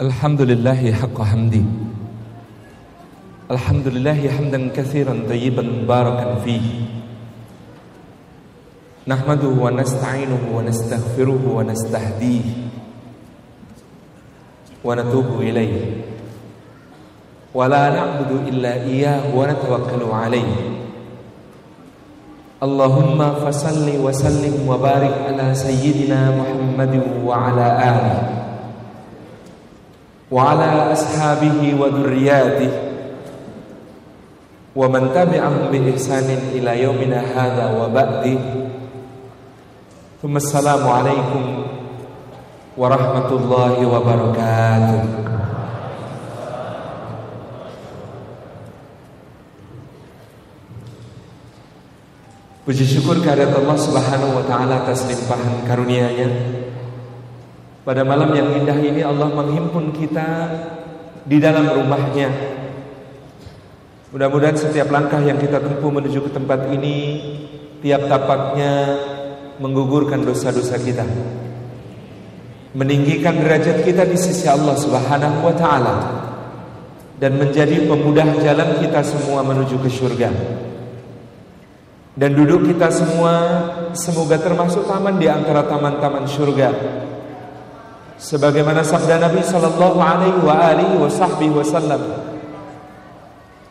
الحمد لله حق حمدي. الحمد لله حمدا كثيرا طيبا مباركا فيه. نحمده ونستعينه ونستغفره ونستهديه ونتوب إليه. ولا نعبد إلا إياه ونتوكل عليه. اللهم فصل وسلم وبارك على سيدنا محمد وعلى آله. وعلى أصحابه وذرياته. ومن تبعهم بإحسان إلى يومنا هذا وبعده. ثم السلام عليكم ورحمة الله وبركاته. Puji syukur kehadirat Allah Subhanahu wa taala atas limpahan karunia-Nya. Pada malam yang indah ini Allah menghimpun kita di dalam rumahnya. Mudah-mudahan setiap langkah yang kita tempuh menuju ke tempat ini tiap tapaknya menggugurkan dosa-dosa kita. Meninggikan derajat kita di sisi Allah Subhanahu wa taala dan menjadi pemudah jalan kita semua menuju ke surga. Dan duduk kita semua semoga termasuk taman di antara taman-taman surga. Sebagaimana sabda Nabi sallallahu alaihi wa alihi wa sahbihi wasallam.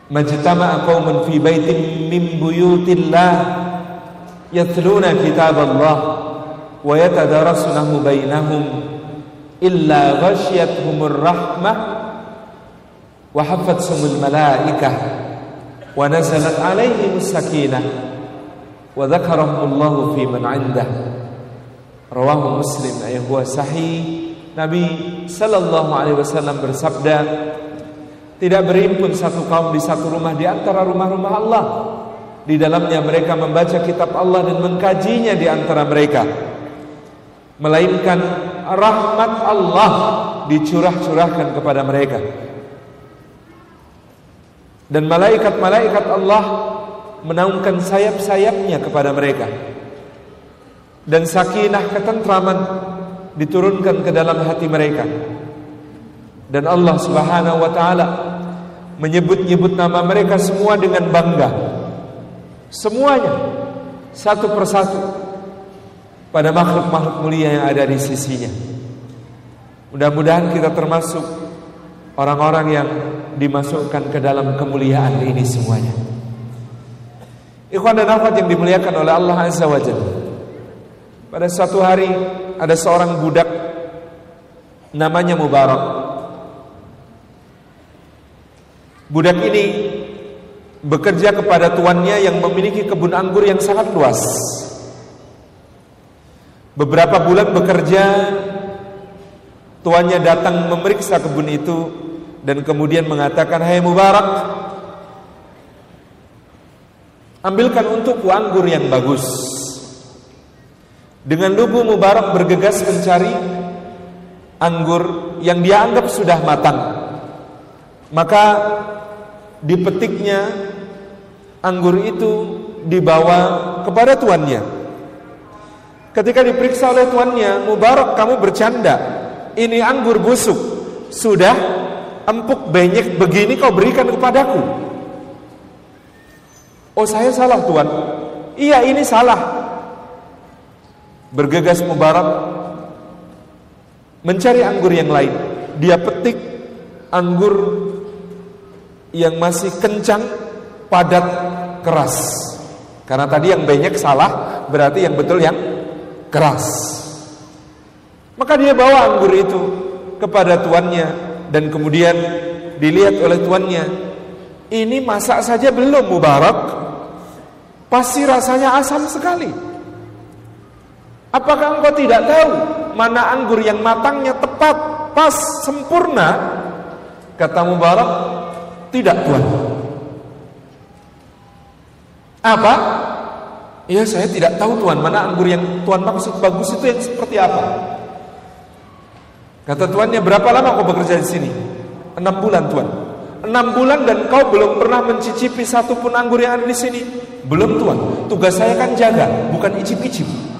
Majtama'a qaumun fi baitin min buyutillah yatluna kitab Allah wa yatadarasunahu bainahum illa ghasyiyatuhumur rahmah wa hafatsumul malaikah wa nazalat alaihimus sakinah wa dzakarahumullahu fi man 'indah rawahu muslim ayat huwa sahih Nabi sallallahu alaihi wasallam bersabda tidak berimpun satu kaum di satu rumah di antara rumah-rumah Allah. Di dalamnya mereka membaca kitab Allah dan mengkajinya di antara mereka. Melainkan rahmat Allah dicurah-curahkan kepada mereka. Dan malaikat-malaikat Allah menaungkan sayap-sayapnya kepada mereka. Dan sakinah ketentraman diturunkan ke dalam hati mereka. Dan Allah Subhanahu wa taala menyebut-nyebut nama mereka semua dengan bangga. Semuanya satu persatu pada makhluk-makhluk mulia yang ada di sisinya. Mudah-mudahan kita termasuk orang-orang yang dimasukkan ke dalam kemuliaan ini semuanya. Ikhwan dan akhwat yang dimuliakan oleh Allah Azza wa Jalla. Pada suatu hari ada seorang budak namanya Mubarak. Budak ini bekerja kepada tuannya yang memiliki kebun anggur yang sangat luas. Beberapa bulan bekerja, tuannya datang memeriksa kebun itu dan kemudian mengatakan, "Hai Mubarak, Ambilkan untukku anggur yang bagus. Dengan lugu Mubarak bergegas mencari anggur yang dia anggap sudah matang. Maka dipetiknya anggur itu dibawa kepada tuannya. Ketika diperiksa oleh tuannya, Mubarak kamu bercanda. Ini anggur busuk. Sudah empuk benyek begini kau berikan kepadaku. Oh saya salah Tuhan Iya ini salah Bergegas Mubarak Mencari anggur yang lain. Dia petik anggur Yang masih kencang Padat Keras. Karena tadi yang banyak salah Berarti yang betul yang keras. Maka dia bawa anggur itu Kepada tuannya. Dan kemudian dilihat oleh tuannya Ini masak saja belum Mubarak. Pasti rasanya asam sekali. Apakah engkau tidak tahu mana anggur yang matangnya tepat, pas, sempurna? Kata Mubarak, tidak tuan. Apa? Ya saya tidak tahu tuan mana anggur yang tuan maksud bagus itu yang seperti apa. Kata tuannya berapa lama kau bekerja di sini? Enam bulan tuan. Enam bulan dan kau belum pernah mencicipi satu pun anggur yang ada di sini. Belum tuan. Tugas saya kan jaga, bukan icip-icip.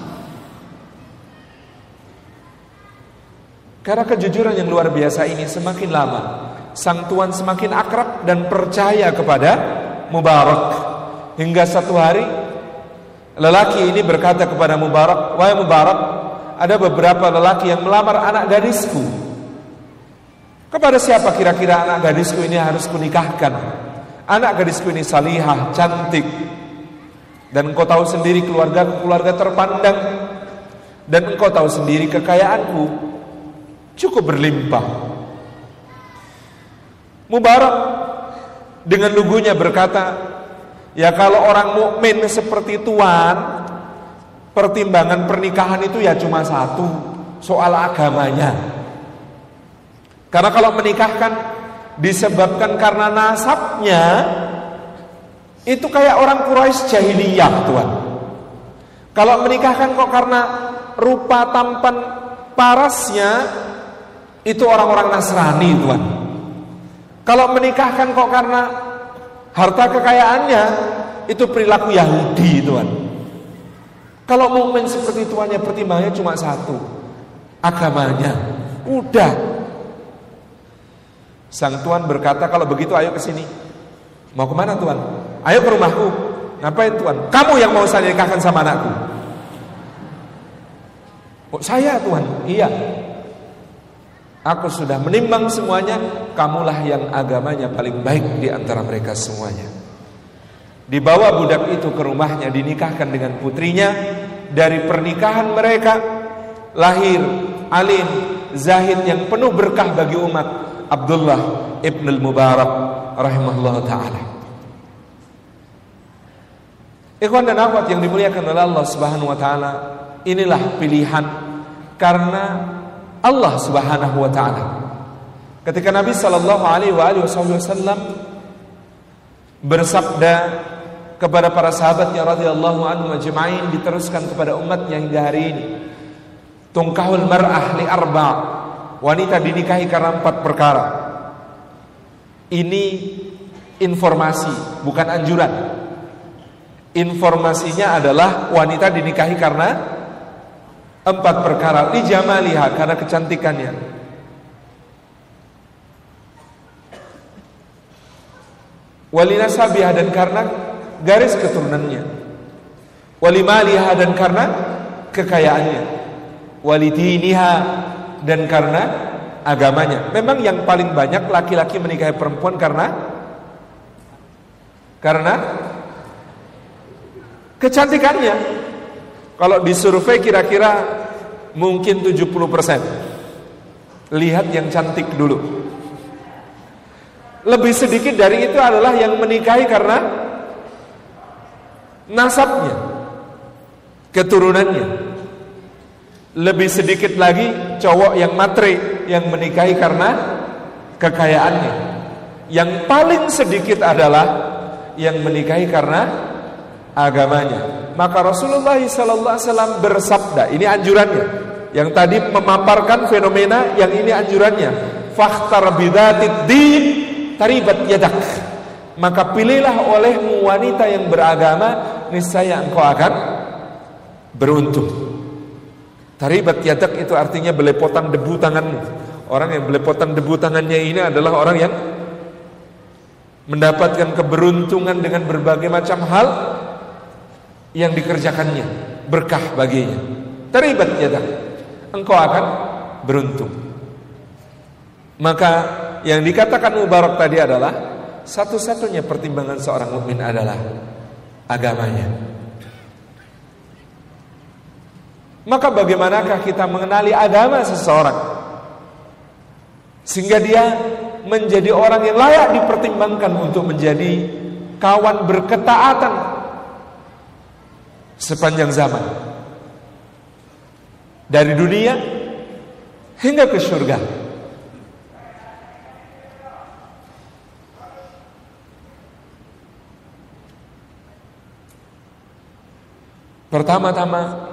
Karena kejujuran yang luar biasa ini semakin lama, sang tuan semakin akrab dan percaya kepada Mubarak. Hingga satu hari lelaki ini berkata kepada Mubarak, "Wahai Mubarak, ada beberapa lelaki yang melamar anak gadisku. Kepada siapa kira-kira anak gadisku ini harus kunikahkan? Anak gadisku ini salihah, cantik. Dan engkau tahu sendiri keluarga keluarga terpandang. Dan engkau tahu sendiri kekayaanku cukup berlimpah. Mubarak dengan lugunya berkata, "Ya kalau orang mukmin seperti tuan, pertimbangan pernikahan itu ya cuma satu, soal agamanya. Karena kalau menikahkan disebabkan karena nasabnya, itu kayak orang Quraisy jahiliyah, tuan. Kalau menikahkan kok karena rupa tampan parasnya, itu orang-orang Nasrani Tuhan. Kalau menikahkan kok karena harta kekayaannya itu perilaku Yahudi Tuhan. Kalau mukmin seperti tuannya pertimbangannya cuma satu, agamanya. Udah. Sang tuan berkata kalau begitu ayo ke sini. Mau ke mana tuan? Ayo ke rumahku. Ngapain tuan? Kamu yang mau saya nikahkan sama anakku. Oh, saya tuan. Iya. Aku sudah menimbang semuanya, kamulah yang agamanya paling baik di antara mereka semuanya. Dibawa budak itu ke rumahnya, dinikahkan dengan putrinya. Dari pernikahan mereka lahir alim, zahid yang penuh berkah bagi umat. Abdullah ibn al-Mubarak rahimahullah taala. Ikhwan dan akhwat yang dimuliakan oleh Allah Subhanahu wa taala, inilah pilihan karena Allah Subhanahu wa taala. Ketika Nabi sallallahu alaihi wasallam bersabda kepada para sahabatnya radhiyallahu anhum ajma'in diteruskan kepada umatnya hingga hari ini. Tungkahul mar'ah li arba. Wanita dinikahi karena empat perkara. Ini informasi, bukan anjuran. Informasinya adalah wanita dinikahi karena Empat perkara di jamaliha karena kecantikannya. Walinasabiha dan karena garis keturunannya. Walimaliha dan karena kekayaannya. Walidiniha dan karena agamanya. Memang yang paling banyak laki-laki menikahi perempuan karena karena kecantikannya. Kalau disurvei kira-kira mungkin 70%. Lihat yang cantik dulu. Lebih sedikit dari itu adalah yang menikahi karena nasabnya, keturunannya. Lebih sedikit lagi cowok yang matre yang menikahi karena kekayaannya. Yang paling sedikit adalah yang menikahi karena agamanya. Maka Rasulullah SAW bersabda, ini anjurannya. Yang tadi memaparkan fenomena, yang ini anjurannya. Fakhtar bidatid din taribat yadak. Maka pilihlah olehmu wanita yang beragama, niscaya engkau akan beruntung. Taribat yadak itu artinya belepotan debu tanganmu. Orang yang belepotan debu tangannya ini adalah orang yang mendapatkan keberuntungan dengan berbagai macam hal yang dikerjakannya berkah baginya. Terlibat ya engkau akan beruntung. Maka yang dikatakan Mubarak tadi adalah satu-satunya pertimbangan seorang mukmin adalah agamanya. Maka bagaimanakah kita mengenali agama seseorang? Sehingga dia menjadi orang yang layak dipertimbangkan untuk menjadi kawan berketaatan sepanjang zaman. Dari dunia hingga ke surga. Pertama-tama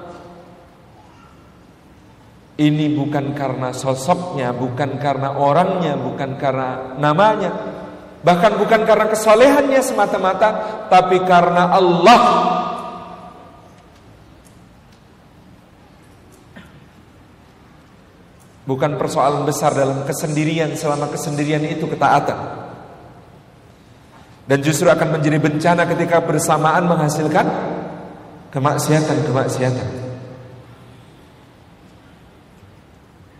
ini bukan karena sosoknya, bukan karena orangnya, bukan karena namanya, bahkan bukan karena kesolehannya semata-mata, tapi karena Allah Bukan persoalan besar dalam kesendirian selama kesendirian itu ketaatan. Dan justru akan menjadi bencana ketika bersamaan menghasilkan kemaksiatan-kemaksiatan.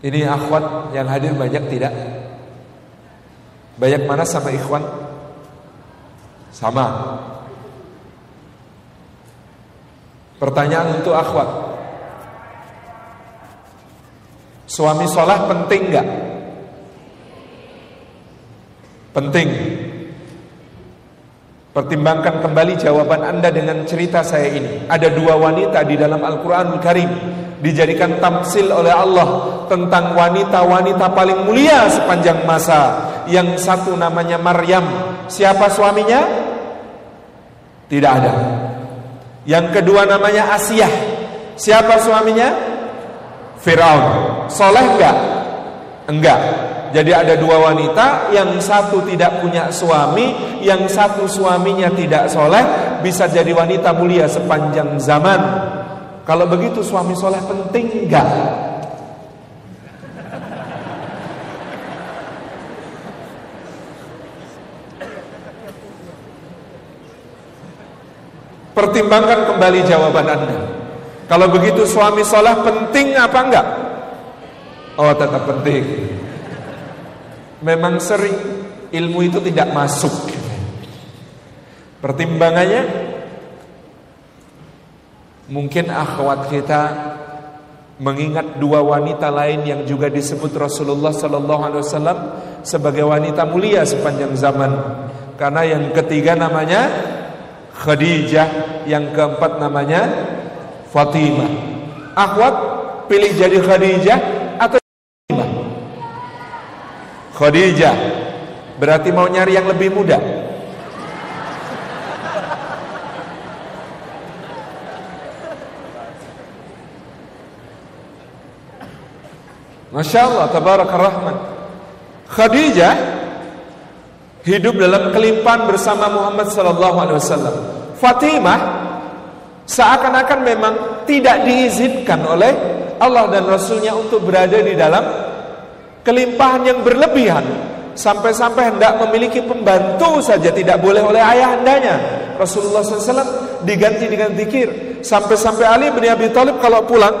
Ini akhwat yang hadir banyak tidak? Banyak mana sama ikhwan? Sama. Pertanyaan untuk akhwat. Suami sholat penting nggak? Penting. Pertimbangkan kembali jawaban Anda dengan cerita saya ini. Ada dua wanita di dalam Al-Quranul Karim dijadikan tamsil oleh Allah tentang wanita-wanita paling mulia sepanjang masa. Yang satu namanya Maryam. Siapa suaminya? Tidak ada. Yang kedua namanya Asiyah. Siapa suaminya? Firaun. Soleh enggak? Enggak. Jadi ada dua wanita, yang satu tidak punya suami, yang satu suaminya tidak soleh, bisa jadi wanita mulia sepanjang zaman. Kalau begitu suami soleh penting enggak? Pertimbangkan kembali jawaban Anda. Kalau begitu suami soleh penting apa enggak? Oh tetap penting memang sering ilmu itu tidak masuk. Pertimbangannya mungkin akhwat kita mengingat dua wanita lain yang juga disebut Rasulullah sallallahu alaihi wasallam sebagai wanita mulia sepanjang zaman. Karena yang ketiga namanya Khadijah, yang keempat namanya Fatimah. Akhwat pilih jadi Khadijah Khadijah. Berarti mau nyari yang lebih muda. Masya Allah Tabarakar Rahman Khadijah Hidup dalam kelimpahan bersama Muhammad Sallallahu Alaihi Wasallam. Fatimah Seakan-akan memang tidak diizinkan oleh Allah dan Rasulnya untuk berada di dalam kelimpahan yang berlebihan. Sampai-sampai hendak memiliki pembantu saja tidak boleh oleh ayahandanya Rasulullah SAW diganti dengan zikir. Sampai-sampai Ali bin Abi Thalib kalau pulang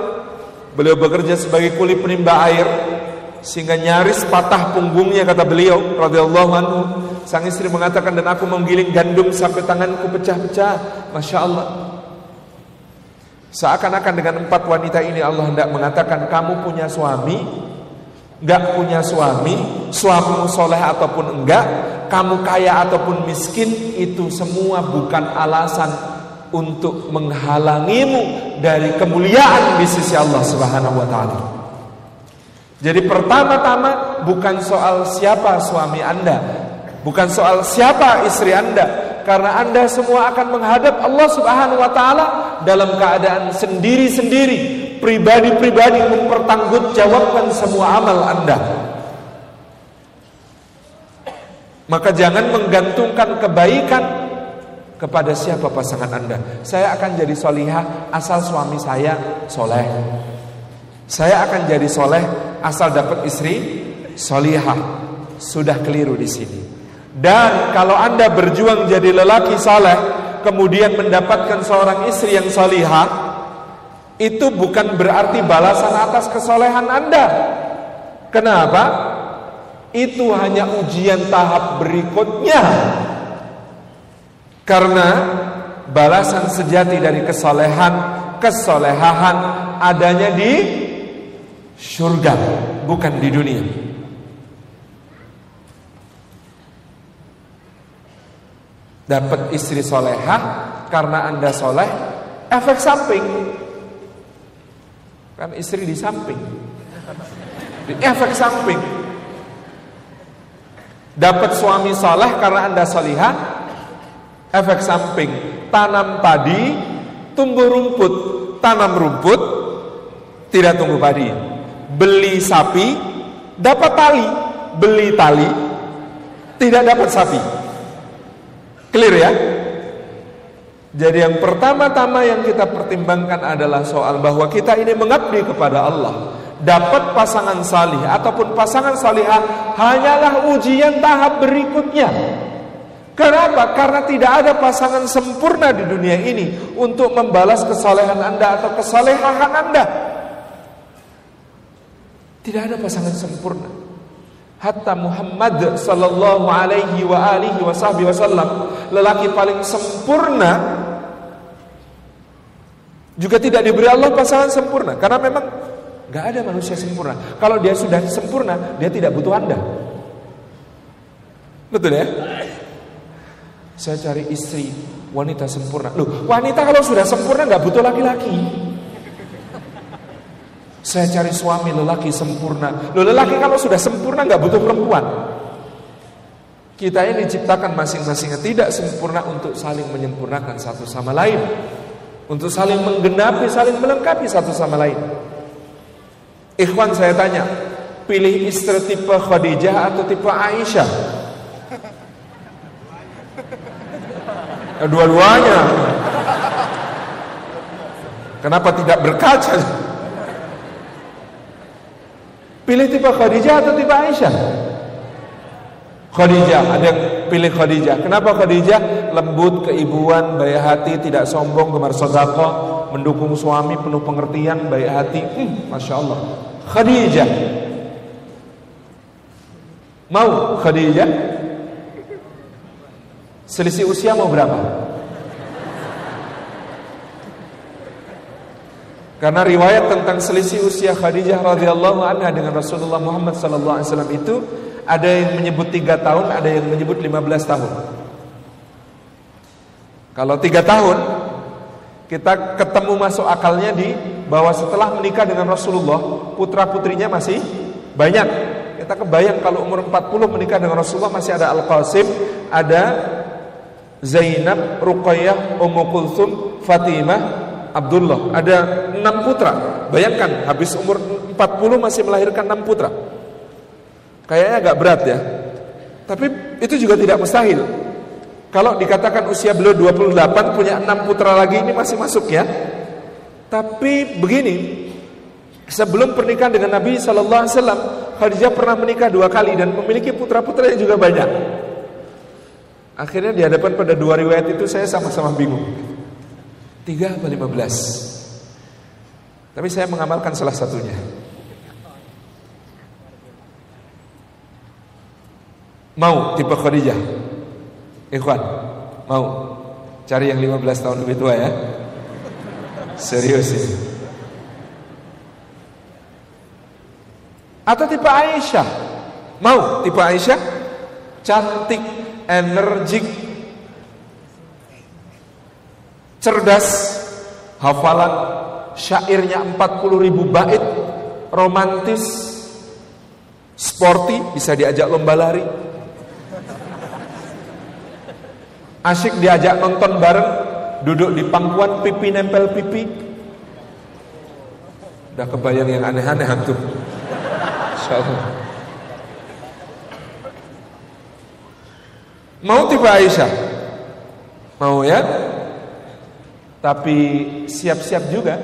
beliau bekerja sebagai kuli penimba air sehingga nyaris patah punggungnya kata beliau radhiyallahu anhu. Sang istri mengatakan dan aku menggiling gandum sampai tanganku pecah-pecah. Masya Allah seakan-akan dengan empat wanita ini Allah hendak mengatakan kamu punya suami Gak punya suami, suamimu soleh ataupun enggak, kamu kaya ataupun miskin, itu semua bukan alasan untuk menghalangimu dari kemuliaan di sisi Allah Subhanahu wa taala. Jadi pertama-tama bukan soal siapa suami Anda, bukan soal siapa istri Anda, karena Anda semua akan menghadap Allah Subhanahu wa taala dalam keadaan sendiri-sendiri pribadi-pribadi mempertanggungjawabkan semua amal Anda. Maka jangan menggantungkan kebaikan kepada siapa pasangan Anda. Saya akan jadi solihah asal suami saya soleh. Saya akan jadi soleh asal dapat istri solihah. Sudah keliru di sini. Dan kalau Anda berjuang jadi lelaki soleh, kemudian mendapatkan seorang istri yang solihah, itu bukan berarti balasan atas kesolehan Anda. Kenapa? Itu hanya ujian tahap berikutnya. Karena balasan sejati dari kesolehan, kesolehahan adanya di surga, bukan di dunia. Dapat istri solehah karena anda soleh, efek samping Kan istri di samping. Efek samping. Dapat suami soleh karena anda solihah. Efek samping. Tanam padi, tumbuh rumput. Tanam rumput, tidak tumbuh padi. Beli sapi, dapat tali. Beli tali, tidak dapat sapi. Clear ya? Jadi yang pertama-tama yang kita pertimbangkan adalah soal bahwa kita ini mengabdi kepada Allah dapat pasangan salih ataupun pasangan salihah hanyalah ujian tahap berikutnya. Kenapa? Karena tidak ada pasangan sempurna di dunia ini untuk membalas kesalehan Anda atau kesalehan Anda. Tidak ada pasangan sempurna. Hatta Muhammad sallallahu alaihi wa alihi wasallam lelaki paling sempurna juga tidak diberi Allah pasangan sempurna karena memang nggak ada manusia sempurna. Kalau dia sudah sempurna, dia tidak butuh Anda. Betul ya? Saya cari istri wanita sempurna. Loh, wanita kalau sudah sempurna nggak butuh laki-laki. Saya cari suami lelaki sempurna. Lelaki kalau sudah sempurna nggak butuh perempuan. Kita ini diciptakan masing-masingnya tidak sempurna untuk saling menyempurnakan satu sama lain. Untuk saling menggenapi, saling melengkapi satu sama lain. Ikhwan saya tanya, pilih istri tipe Khadijah atau tipe Aisyah? Ya, dua-duanya. Kenapa tidak berkaca? Pilih tipe Khadijah atau tipe Aisyah? Khadijah, ada yang pilih Khadijah. Kenapa Khadijah? Lembut, keibuan, baik hati, tidak sombong, gemar sodako, mendukung suami, penuh pengertian, baik hati. Hmm, Masya Allah. Khadijah. Mau Khadijah? Selisih usia mau berapa? Karena riwayat tentang selisih usia Khadijah radhiyallahu anha dengan Rasulullah Muhammad sallallahu alaihi wasallam itu ada yang menyebut tiga tahun, ada yang menyebut 15 tahun. Kalau tiga tahun, kita ketemu masuk akalnya di bahwa setelah menikah dengan Rasulullah, putra putrinya masih banyak. Kita kebayang kalau umur 40 menikah dengan Rasulullah masih ada Al Qasim, ada Zainab, Ruqayyah, Ummu Kulsum, Fatimah, Abdullah. Ada enam putra. Bayangkan habis umur 40 masih melahirkan enam putra. Kayaknya agak berat ya. Tapi itu juga tidak mustahil. Kalau dikatakan usia beliau 28 punya enam putra lagi ini masih masuk ya. Tapi begini, sebelum pernikahan dengan Nabi Shallallahu Alaihi Wasallam, Khadijah pernah menikah dua kali dan memiliki putra-putra yang juga banyak. Akhirnya di hadapan pada dua riwayat itu saya sama-sama bingung. Tiga atau lima belas. Tapi saya mengamalkan salah satunya. Mau tipe Khadijah? Ikhwan, mau cari yang 15 tahun lebih tua ya? Serius ini. Atau tipe Aisyah? Mau tipe Aisyah? Cantik, energik, cerdas, hafalan syairnya 40 ribu bait, romantis, sporty, bisa diajak lomba lari, asyik diajak nonton bareng, duduk di pangkuan pipi nempel pipi. Udah kebayang yang aneh-aneh antum. Insyaallah. Mau tipe Aisyah? Mau ya? Tapi siap-siap juga.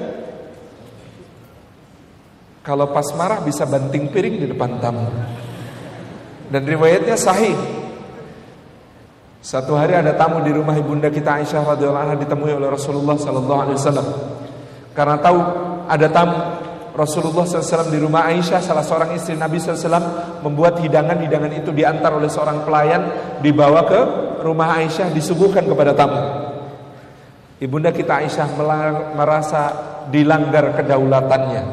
Kalau pas marah bisa banting piring di depan tamu. Dan riwayatnya sahih. Satu hari ada tamu di rumah ibunda kita Aisyah radhiyallahu anha ditemui oleh Rasulullah sallallahu alaihi wasallam. Karena tahu ada tamu Rasulullah SAW di rumah Aisyah salah seorang istri Nabi SAW membuat hidangan-hidangan itu diantar oleh seorang pelayan dibawa ke rumah Aisyah disuguhkan kepada tamu. Ibunda kita Aisyah merasa dilanggar kedaulatannya.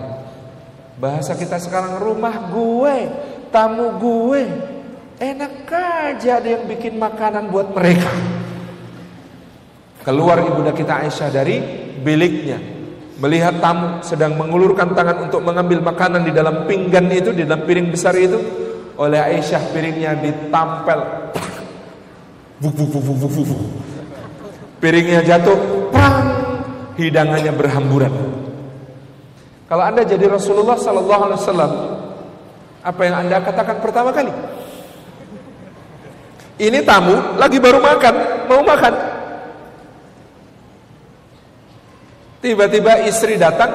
Bahasa kita sekarang rumah gue, tamu gue, enak aja ada yang bikin makanan buat mereka. Keluar ibunda kita Aisyah dari biliknya melihat tamu sedang mengulurkan tangan untuk mengambil makanan di dalam pinggan itu, di dalam piring besar itu, oleh Aisyah piringnya ditampel. Buk, buk, buk, buk, buk, buk. Piringnya jatuh, pang, hidangannya berhamburan. Kalau anda jadi Rasulullah Sallallahu Alaihi Wasallam, apa yang anda katakan pertama kali? Ini tamu lagi baru makan, mau makan, Tiba-tiba istri datang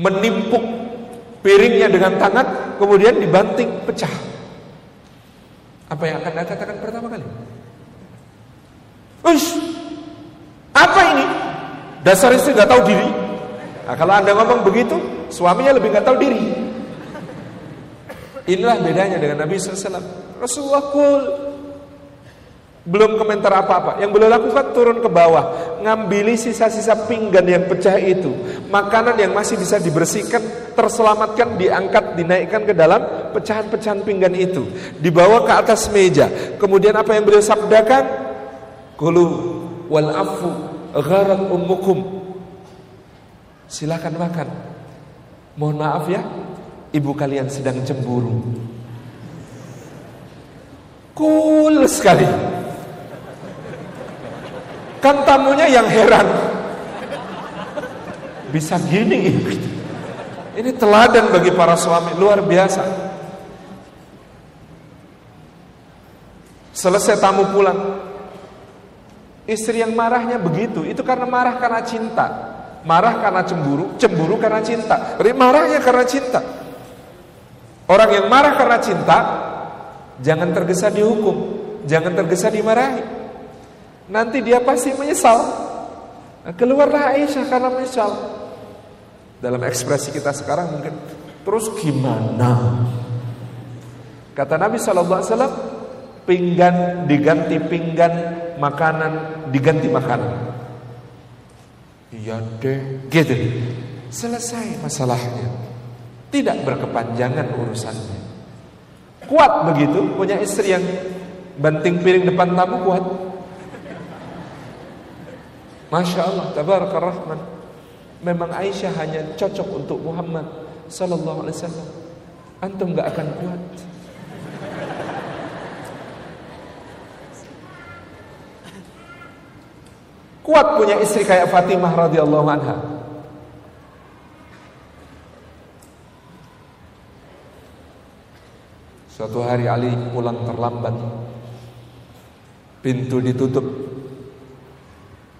menimpuk piringnya dengan tangan, kemudian dibanting pecah. Apa yang akan Anda katakan pertama kali? Ush, apa ini? Dasar istri nggak tahu diri. Nah, kalau anda ngomong begitu, suaminya lebih nggak tahu diri. Inilah bedanya dengan Nabi SAW. Rasulullah. Belum komentar apa-apa. Yang beliau lakukan turun ke bawah. Ngambili sisa-sisa pinggan yang pecah itu. Makanan yang masih bisa dibersihkan, terselamatkan, diangkat, dinaikkan ke dalam pecahan-pecahan pinggan itu. Dibawa ke atas meja. Kemudian apa yang beliau sabdakan? Kulu wal afu gharat ummukum. Silakan makan. Mohon maaf ya, ibu kalian sedang cemburu. Cool sekali. Kan tamunya yang heran. Bisa gini. Ini teladan bagi para suami luar biasa. Selesai tamu pulang. Istri yang marahnya begitu, itu karena marah karena cinta. Marah karena cemburu, cemburu karena cinta. Jadi marahnya karena cinta. Orang yang marah karena cinta jangan tergesa dihukum, jangan tergesa dimarahi. Nanti dia pasti menyesal. Nah, keluarlah Aisyah karena menyesal. Dalam ekspresi kita sekarang mungkin terus gimana? Kata Nabi Wasallam, pinggan diganti pinggan, makanan diganti makanan. Iya deh, gitu. Selesai masalahnya. Tidak berkepanjangan urusannya. Kuat begitu, punya istri yang banting piring depan tamu kuat. Masya Allah, tabaraka rahman. Memang Aisyah hanya cocok untuk Muhammad Sallallahu Alaihi Wasallam. Antum gak akan kuat. Kuat punya istri kayak Fatimah radhiyallahu anha. Suatu hari Ali pulang terlambat. Pintu ditutup.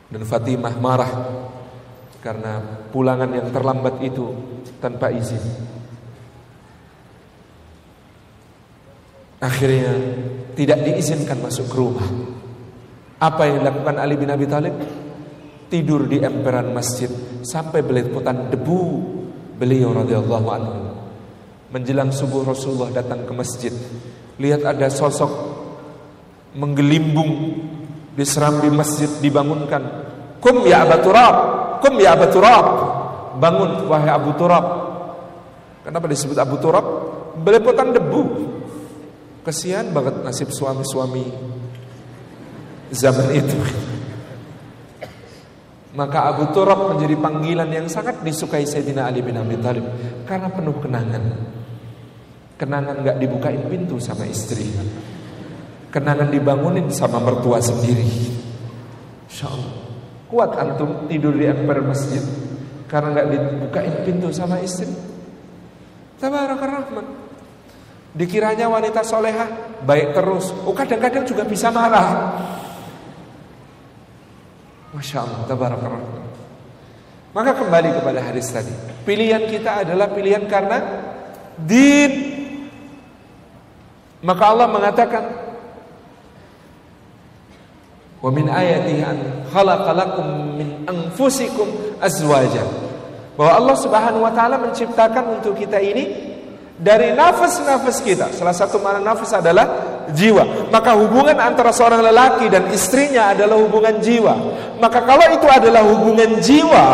Dan Fatimah marah karena pulangan yang terlambat itu tanpa izin. Akhirnya tidak diizinkan masuk ke rumah. Apa yang dilakukan Ali bin Abi Thalib? Tidur di emperan masjid sampai belepotan debu beliau radhiyallahu anhu. Menjelang subuh Rasulullah datang ke masjid. Lihat ada sosok menggelimbung di serambi masjid dibangunkan. Kum ya Abu Turab, kum ya Abu Turab. Bangun wahai Abu Turab. Kenapa disebut Abu Turab? Belepotan debu. Kesian banget nasib suami-suami zaman itu. Maka Abu Turab menjadi panggilan yang sangat disukai Sayyidina Ali bin Abi Thalib karena penuh kenangan. Kenangan nggak dibukain pintu sama istri. Kenangan dibangunin sama mertua sendiri. Insya Allah. Kuat antum tidur di emper masjid karena nggak dibukain pintu sama istri. Tabarakar Rahman. Dikiranya wanita solehah baik terus. Oh kadang-kadang juga bisa marah. Masya Allah, tabarakallah. Maka kembali kepada hadis tadi. Pilihan kita adalah pilihan karena din. Maka Allah mengatakan, "Wa min ayatihi an khalaqalakum min anfusikum azwaja." Bahwa Allah Subhanahu wa taala menciptakan untuk kita ini dari nafas-nafas kita. Salah satu mana nafas adalah jiwa. Maka hubungan antara seorang lelaki dan istrinya adalah hubungan jiwa. Maka kalau itu adalah hubungan jiwa,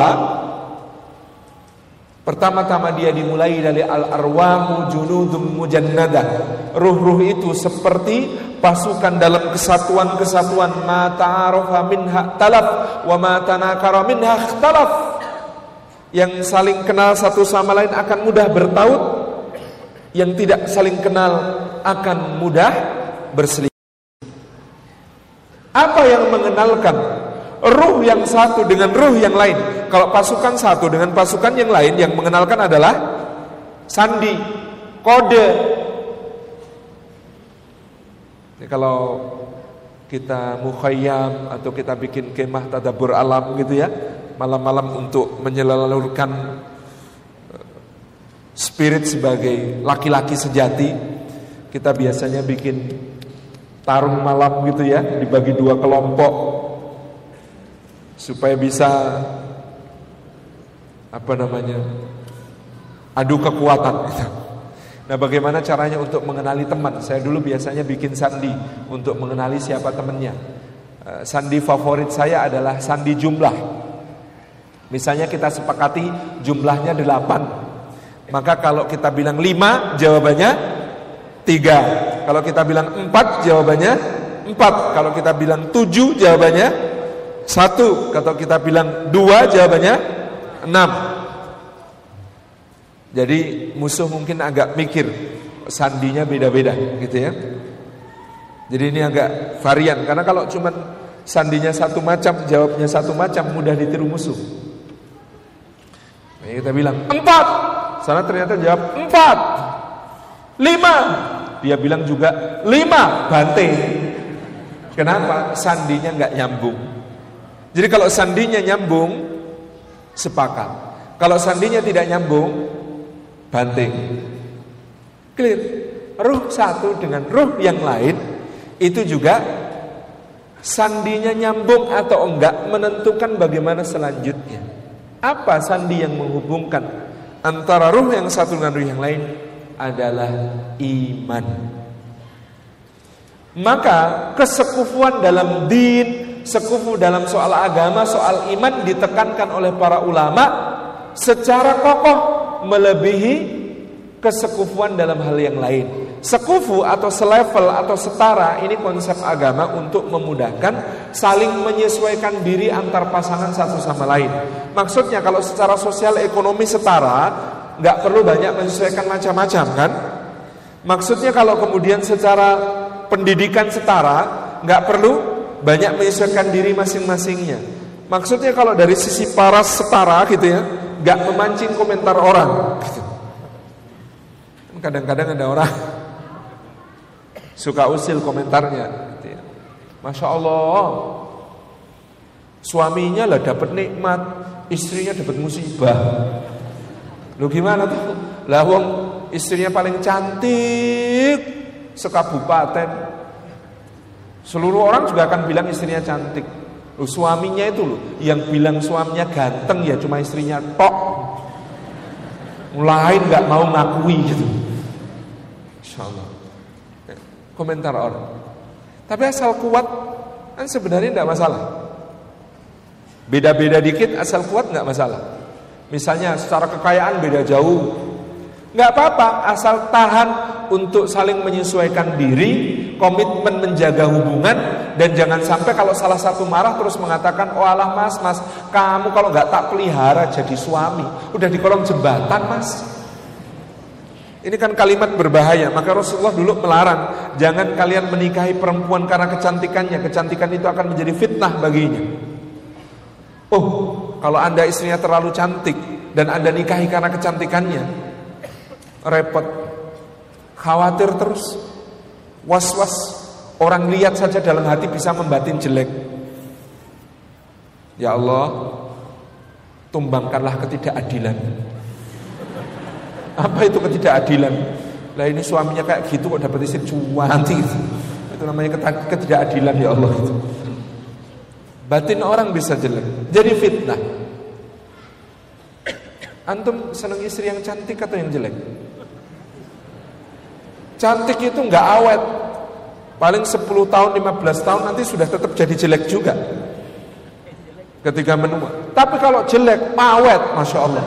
pertama-tama dia dimulai dari al-arwahu junudum mujannadah. Ruh-ruh itu seperti pasukan dalam kesatuan-kesatuan ma ta'arafa minha talaf wa ma tanakara minha ikhtalaf. Yang saling kenal satu sama lain akan mudah bertaut, yang tidak saling kenal akan mudah berselisih. Apa yang mengenalkan ruh yang satu dengan ruh yang lain? Kalau pasukan satu dengan pasukan yang lain yang mengenalkan adalah sandi, kode. Ini kalau kita mukhayyam atau kita bikin kemah tadabur alam gitu ya, malam-malam untuk menyalurkan spirit sebagai laki-laki sejati, kita biasanya bikin tarung malam gitu ya, dibagi dua kelompok supaya bisa apa namanya adu kekuatan gitu. Nah bagaimana caranya untuk mengenali teman? Saya dulu biasanya bikin sandi untuk mengenali siapa temannya. Eh, sandi favorit saya adalah sandi jumlah. Misalnya kita sepakati jumlahnya delapan. Maka kalau kita bilang lima jawabannya tiga. Kalau kita bilang empat jawabannya empat. Kalau kita bilang tujuh jawabannya satu. Kalau kita bilang dua jawabannya enam. Jadi musuh mungkin agak mikir sandinya beda-beda gitu ya. Jadi ini agak varian karena kalau cuma sandinya satu macam, jawabnya satu macam mudah ditiru musuh. Nah, kita bilang empat, sana ternyata jawab empat, lima, dia bilang juga lima, bante. Kenapa? Sandinya nggak nyambung. Jadi kalau sandinya nyambung, sepakat. Kalau sandinya tidak nyambung, banting. Clear. Ruh satu dengan ruh yang lain itu juga sandinya nyambung atau enggak menentukan bagaimana selanjutnya. Apa sandi yang menghubungkan antara ruh yang satu dengan ruh yang lain adalah iman. Maka kesekufuan dalam din, sekufu dalam soal agama, soal iman ditekankan oleh para ulama secara kokoh melebihi kesekufuan dalam hal yang lain. Sekufu atau selevel atau setara ini konsep agama untuk memudahkan saling menyesuaikan diri antar pasangan satu sama lain. Maksudnya kalau secara sosial ekonomi setara, nggak perlu banyak menyesuaikan macam-macam kan? Maksudnya kalau kemudian secara pendidikan setara, nggak perlu banyak menyesuaikan diri masing-masingnya. Maksudnya kalau dari sisi paras setara gitu ya, nggak memancing komentar orang. Gitu. Kadang-kadang ada orang suka usil komentarnya. Gitu ya. Masya Allah, suaminya lah dapat nikmat, istrinya dapat musibah. Lu gimana tuh? Lah wong istrinya paling cantik sekabupaten. Seluruh orang juga akan bilang istrinya cantik. Loh, suaminya itu loh, yang bilang suaminya ganteng ya cuma istrinya tok. Lain nggak mau ngakui gitu. Insya Allah. Komentar orang. Tapi asal kuat kan sebenarnya tidak masalah. Beda-beda dikit asal kuat nggak masalah. Misalnya secara kekayaan beda jauh, nggak apa-apa asal tahan untuk saling menyesuaikan diri, komitmen menjaga hubungan dan jangan sampai kalau salah satu marah terus mengatakan oh alah mas mas kamu kalau nggak tak pelihara jadi suami udah di kolong jembatan mas ini kan kalimat berbahaya maka Rasulullah dulu melarang jangan kalian menikahi perempuan karena kecantikannya kecantikan itu akan menjadi fitnah baginya oh kalau anda istrinya terlalu cantik dan anda nikahi karena kecantikannya repot khawatir terus was-was orang lihat saja dalam hati bisa membatin jelek. Ya Allah, tumbangkanlah ketidakadilan. Apa itu ketidakadilan? Lah ini suaminya kayak gitu kok dapat istri cuanti gitu. Itu namanya ketidakadilan ya Allah itu. Batin orang bisa jelek, jadi fitnah. Antum senang istri yang cantik atau yang jelek? Cantik itu nggak awet. Paling 10 tahun, 15 tahun nanti sudah tetap jadi jelek juga. Ketika menua. Tapi kalau jelek, awet, Masya Allah.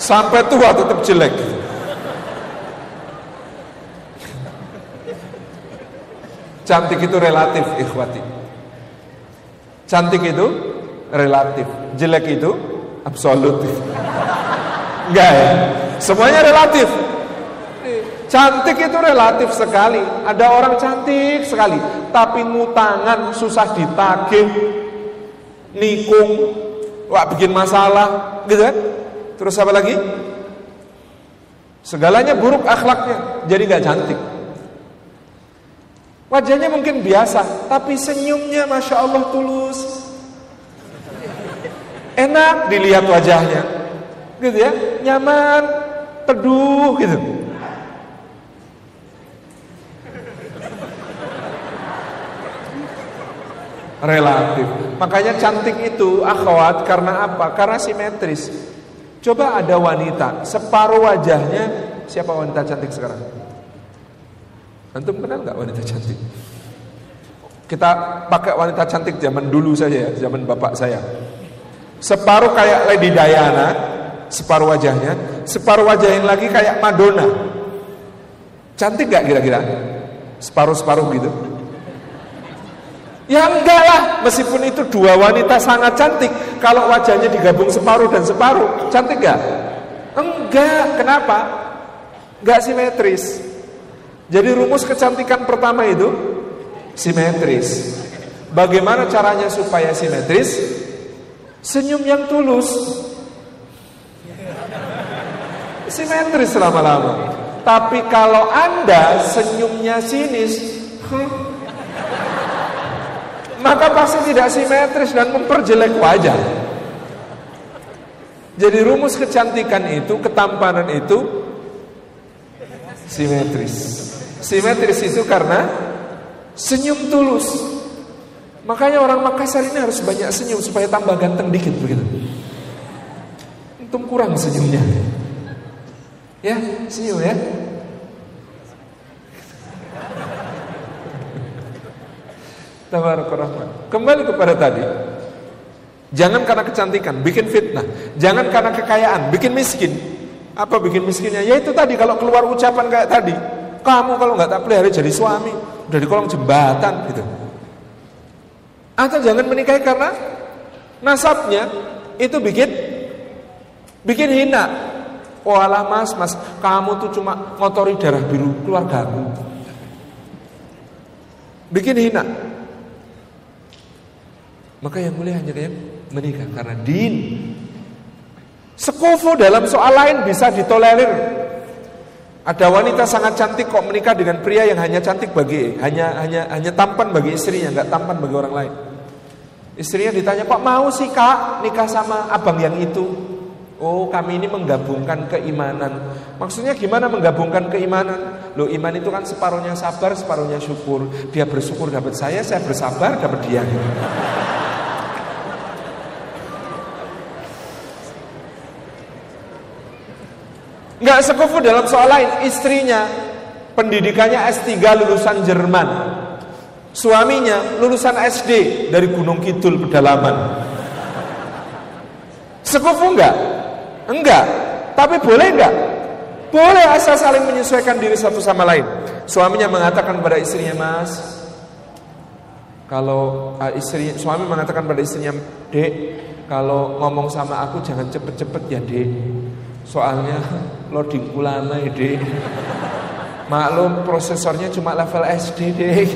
Sampai tua tetap jelek. Cantik itu relatif, ikhwati. Cantik itu relatif. Jelek itu absolut. Enggak ya? Semuanya relatif. Cantik itu relatif sekali. Ada orang cantik sekali, tapi ngutangan susah ditagih, nikung, wah bikin masalah, gitu kan? Terus apa lagi? Segalanya buruk akhlaknya, jadi nggak cantik. Wajahnya mungkin biasa, tapi senyumnya masya Allah tulus. Enak dilihat wajahnya. gitu ya, nyaman, teduh gitu. Relatif. Makanya cantik itu akhwat karena apa? Karena simetris. Coba ada wanita, separuh wajahnya siapa wanita cantik sekarang? Antum kenal nggak wanita cantik? Kita pakai wanita cantik zaman dulu saja ya, zaman bapak saya. Separuh kayak Lady Diana, separuh wajahnya, separuh wajah yang lagi kayak Madonna. Cantik gak kira-kira? Separuh-separuh gitu. Ya enggak lah, meskipun itu dua wanita sangat cantik, kalau wajahnya digabung separuh dan separuh, cantik gak? Enggak, kenapa? Enggak simetris. Jadi rumus kecantikan pertama itu simetris. Bagaimana caranya supaya simetris? Senyum yang tulus. Simetris lama-lama. Tapi kalau Anda senyumnya sinis, hmm, maka pasti tidak simetris dan memperjelek wajah. Jadi rumus kecantikan itu, ketampanan itu simetris. Simetris itu karena senyum tulus. Makanya orang Makassar ini harus banyak senyum supaya tambah ganteng dikit begitu. Untung kurang senyumnya. Ya, senyum ya. Tabarakallah. Kembali kepada tadi. Jangan karena kecantikan, bikin fitnah. Jangan karena kekayaan, bikin miskin. Apa bikin miskinnya? Ya itu tadi kalau keluar ucapan kayak tadi. Kamu kalau nggak tak pelihara jadi suami, udah di kolong jembatan gitu. Atau jangan menikahi karena nasabnya itu bikin bikin hina. Walah mas, mas, kamu tuh cuma ngotori darah biru keluarga aku. Bikin hina. Maka yang mulia hanya menikah karena din. Sekufu dalam soal lain bisa ditolerir. Ada wanita sangat cantik kok menikah dengan pria yang hanya cantik bagi hanya hanya hanya tampan bagi istrinya, nggak tampan bagi orang lain. Istrinya ditanya, "Kok mau sih, Kak, nikah sama abang yang itu?" Oh, kami ini menggabungkan keimanan. Maksudnya gimana menggabungkan keimanan? Loh, iman itu kan separuhnya sabar, separuhnya syukur. Dia bersyukur dapat saya, saya bersabar dapat dia. Nggak sekufu dalam soal lain. Istrinya pendidikannya S3 lulusan Jerman. Suaminya lulusan SD dari Gunung Kidul pedalaman. Sekufu enggak? Enggak. Tapi boleh enggak? Boleh asal saling menyesuaikan diri satu sama lain. Suaminya mengatakan pada istrinya, "Mas, kalau uh, istri suami mengatakan pada istrinya, "Dek, kalau ngomong sama aku jangan cepet-cepet ya, Dek." Soalnya loading lama ya deh. Maklum prosesornya cuma level SD deh.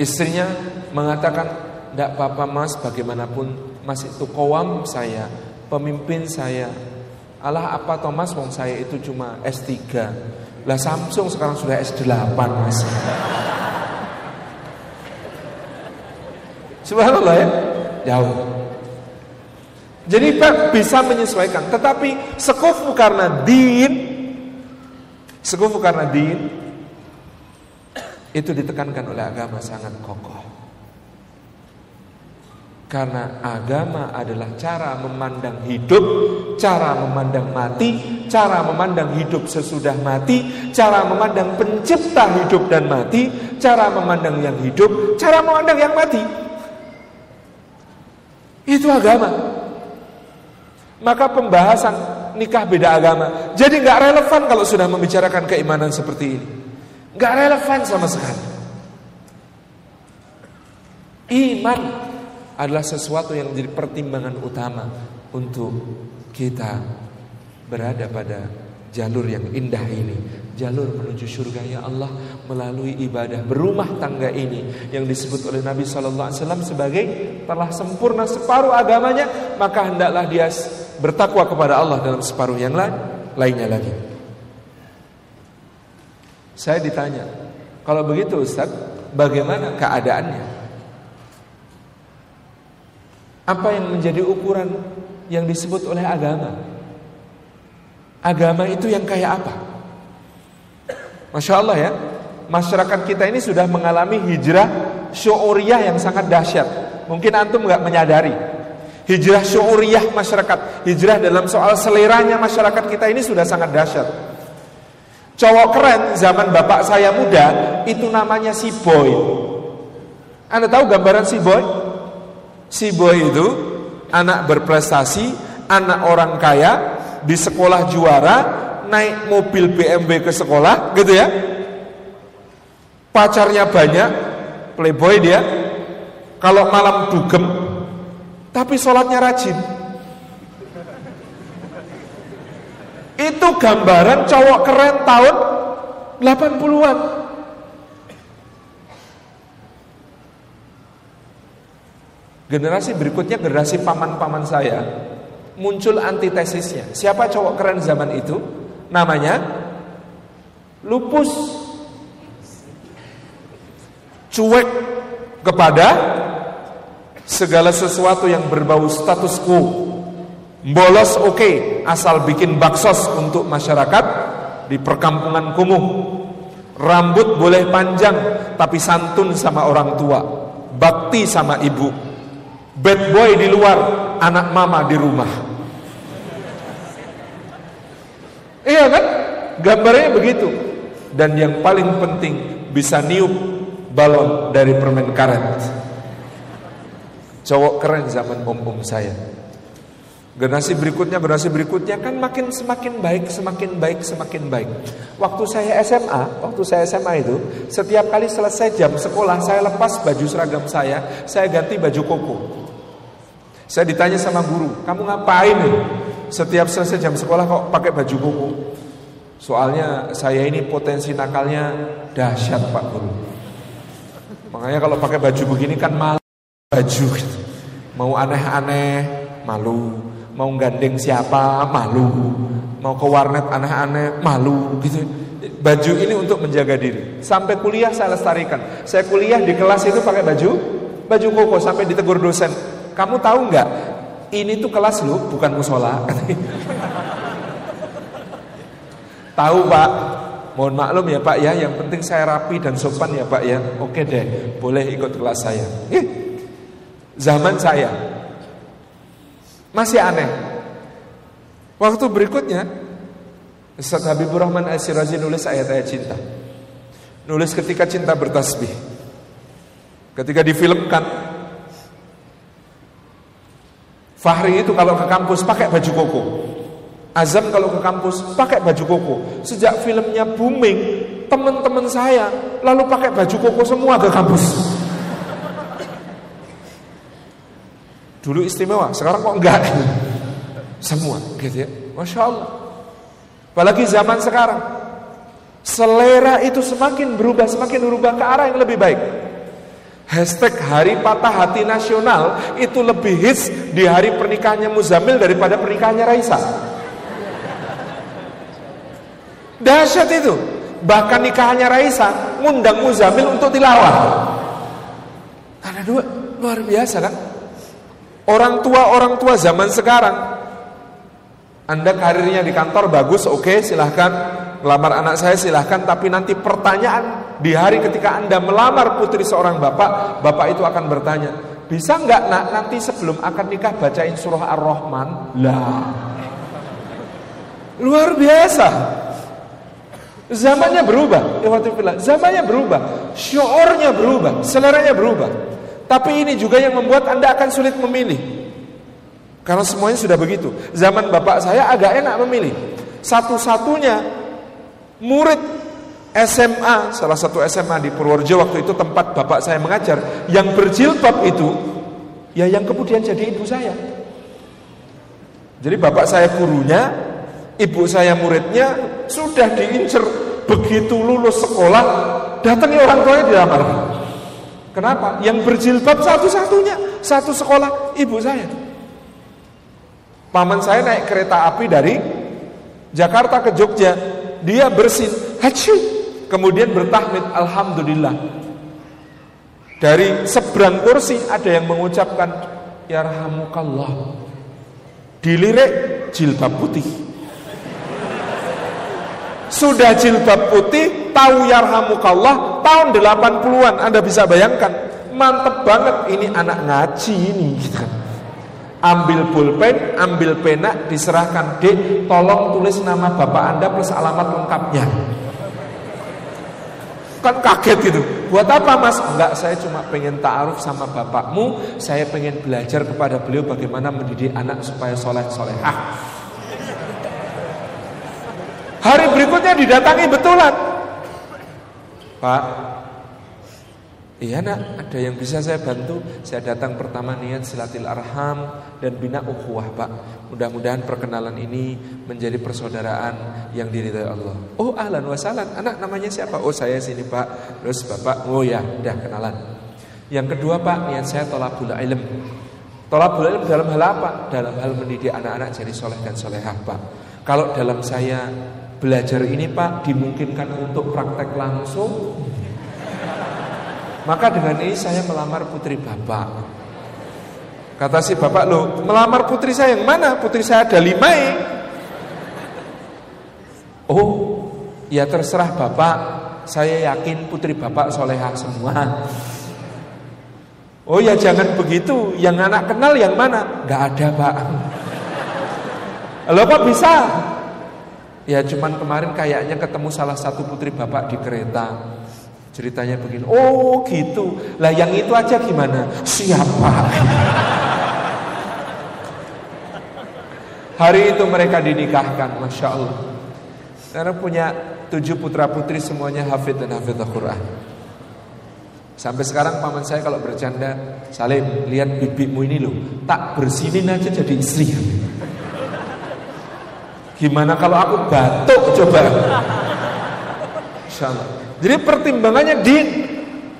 Istrinya mengatakan, tidak apa-apa mas, bagaimanapun mas itu kowam saya, pemimpin saya. Allah apa Thomas wong saya itu cuma S3. Lah Samsung sekarang sudah S8 mas. Subhanallah ya, jauh. Jadi bisa menyesuaikan. Tetapi sekufu karena din, sekufu karena din, itu ditekankan oleh agama sangat kokoh. Karena agama adalah cara memandang hidup, cara memandang mati, cara memandang hidup sesudah mati, cara memandang pencipta hidup dan mati, cara memandang yang hidup, cara memandang yang mati. Itu agama maka pembahasan nikah beda agama. Jadi nggak relevan kalau sudah membicarakan keimanan seperti ini. Nggak relevan sama sekali. Iman adalah sesuatu yang menjadi pertimbangan utama untuk kita berada pada jalur yang indah ini. Jalur menuju surga ya Allah melalui ibadah berumah tangga ini yang disebut oleh Nabi Shallallahu Alaihi Wasallam sebagai telah sempurna separuh agamanya maka hendaklah dia bertakwa kepada Allah dalam separuh yang lain, lainnya lagi. Saya ditanya, kalau begitu Ustaz, bagaimana keadaannya? Apa yang menjadi ukuran yang disebut oleh agama. Agama itu yang kayak apa? Masya Allah ya, masyarakat kita ini sudah mengalami hijrah syuriyah yang sangat dahsyat. Mungkin antum nggak menyadari. Hijrah syuriyah masyarakat, hijrah dalam soal seleranya masyarakat kita ini sudah sangat dahsyat. Cowok keren zaman bapak saya muda itu namanya si boy. Anda tahu gambaran si boy? Si boy itu anak berprestasi, anak orang kaya, di sekolah juara, naik mobil BMW ke sekolah, gitu ya. Pacarnya banyak, playboy dia. Kalau malam dugem, tapi sholatnya rajin. Itu gambaran cowok keren tahun 80-an. Generasi berikutnya generasi paman-paman saya muncul antitesisnya. Siapa cowok keren zaman itu? Namanya lupus. Cuek kepada segala sesuatu yang berbau status quo. Bolos oke, okay, asal bikin baksos untuk masyarakat di perkampungan kumuh. Rambut boleh panjang, tapi santun sama orang tua, bakti sama ibu. Bad boy di luar, anak mama di rumah. Iya kan? Gambarnya begitu. Dan yang paling penting bisa niup balon dari permen karet. Cowok keren zaman om-om saya. Generasi berikutnya, generasi berikutnya kan makin semakin baik, semakin baik, semakin baik. Waktu saya SMA, waktu saya SMA itu, setiap kali selesai jam sekolah, saya lepas baju seragam saya, saya ganti baju koko. Saya ditanya sama guru, kamu ngapain nih? Setiap selesai jam sekolah kok pakai baju koko? Soalnya saya ini potensi nakalnya dahsyat Pak Guru. Makanya kalau pakai baju begini kan malu baju gitu. Mau aneh-aneh, malu. Mau gandeng siapa malu. Mau ke warnet aneh-aneh malu gitu. Baju ini untuk menjaga diri. Sampai kuliah saya lestarikan. Saya kuliah di kelas itu pakai baju baju koko sampai ditegur dosen. Kamu tahu nggak? Ini tuh kelas lu bukan musola. Tahu pak? Mohon maklum ya pak ya. Yang penting saya rapi dan sopan ya pak ya. Oke deh boleh ikut kelas saya zaman saya masih aneh. Waktu berikutnya, Ustaz Habibur Rahman Al-Sirazi nulis ayat-ayat cinta. Nulis ketika cinta bertasbih. Ketika difilmkan, Fahri itu kalau ke kampus pakai baju koko. Azam kalau ke kampus pakai baju koko. Sejak filmnya booming, teman-teman saya lalu pakai baju koko semua ke kampus. Dulu istimewa, sekarang kok enggak? Semua, gitu ya. Masya Allah. Apalagi zaman sekarang. Selera itu semakin berubah, semakin berubah ke arah yang lebih baik. Hashtag hari patah hati nasional itu lebih hits di hari pernikahannya Muzamil daripada pernikahannya Raisa. Dahsyat itu. Bahkan nikahannya Raisa ngundang Muzamil untuk tilawah. Ada dua, luar biasa kan? Orang tua-orang tua zaman sekarang. Anda karirnya di kantor bagus, oke okay, silahkan. Melamar anak saya silahkan. Tapi nanti pertanyaan di hari ketika Anda melamar putri seorang bapak Bapak itu akan bertanya Bisa nggak nak nanti sebelum akan nikah bacain surah Ar-Rahman? Lah. Luar biasa. Zamannya berubah. Zamannya berubah. Syornya berubah. Seleranya berubah tapi ini juga yang membuat Anda akan sulit memilih. Karena semuanya sudah begitu. Zaman bapak saya agak enak memilih. Satu-satunya murid SMA, salah satu SMA di Purworejo waktu itu tempat bapak saya mengajar, yang berjilbab itu, ya yang kemudian jadi ibu saya. Jadi bapak saya gurunya, ibu saya muridnya, sudah diincer begitu lulus sekolah, datangi orang tuanya dilamar. Kenapa? Yang berjilbab satu-satunya satu sekolah ibu saya. Paman saya naik kereta api dari Jakarta ke Jogja, dia bersin, haji, kemudian bertahmid, alhamdulillah. Dari seberang kursi ada yang mengucapkan, ya rahamukallah. Dilirik jilbab putih. Sudah jilbab putih, tahu yarhamukallah, tahun 80-an. Anda bisa bayangkan, mantep banget ini anak ngaji ini. Gitu. Ambil pulpen, ambil pena, diserahkan, Dek, tolong tulis nama bapak Anda plus alamat lengkapnya. Kan kaget gitu. Buat apa mas? Enggak, saya cuma pengen ta'aruf sama bapakmu. Saya pengen belajar kepada beliau bagaimana mendidik anak supaya soleh solehah. Hari berikutnya didatangi betulan. Pak, Iya nak, ada yang bisa saya bantu? Saya datang pertama niat silatil arham Dan bina ukhuwah pak. Mudah-mudahan perkenalan ini Menjadi persaudaraan yang diridhai Allah. Oh ahlan wasalan Anak namanya siapa? Oh saya sini pak. Terus bapak, oh ya, udah kenalan. Yang kedua pak, niat saya tolabul ilm. Tolabul ilm dalam hal apa? Dalam hal mendidik anak-anak jadi soleh dan solehah pak. Kalau dalam saya belajar ini pak Dimungkinkan untuk praktek langsung maka dengan ini saya melamar putri bapak. Kata si bapak lo, melamar putri saya yang mana? Putri saya ada lima eh. Oh, ya terserah bapak. Saya yakin putri bapak solehah semua. Oh ya jangan begitu. Yang anak kenal yang mana? Gak ada pak. Lo kok bisa? Ya cuman kemarin kayaknya ketemu salah satu putri bapak di kereta. Ceritanya begini, oh gitu. Lah yang itu aja gimana? Siapa? Hari itu mereka dinikahkan, Masya Allah. Karena punya tujuh putra putri semuanya hafid dan hafid Al-Quran. Sampai sekarang paman saya kalau bercanda, Salim, lihat bibimu ini loh, tak bersinin aja jadi istri. Gimana kalau aku batuk coba? Insya Allah. Jadi pertimbangannya din.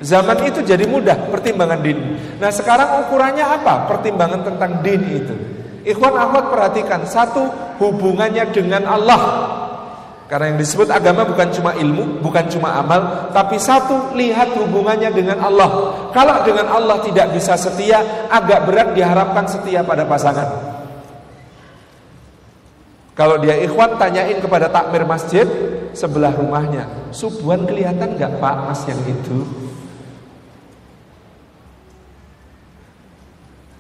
Zaman itu jadi mudah pertimbangan din. Nah sekarang ukurannya apa? Pertimbangan tentang din itu. Ikhwan akhwat perhatikan satu hubungannya dengan Allah. Karena yang disebut agama bukan cuma ilmu, bukan cuma amal, tapi satu lihat hubungannya dengan Allah. Kalau dengan Allah tidak bisa setia, agak berat diharapkan setia pada pasangan. Kalau dia ikhwan tanyain kepada takmir masjid, sebelah rumahnya. Subuhan kelihatan nggak Pak Mas yang itu?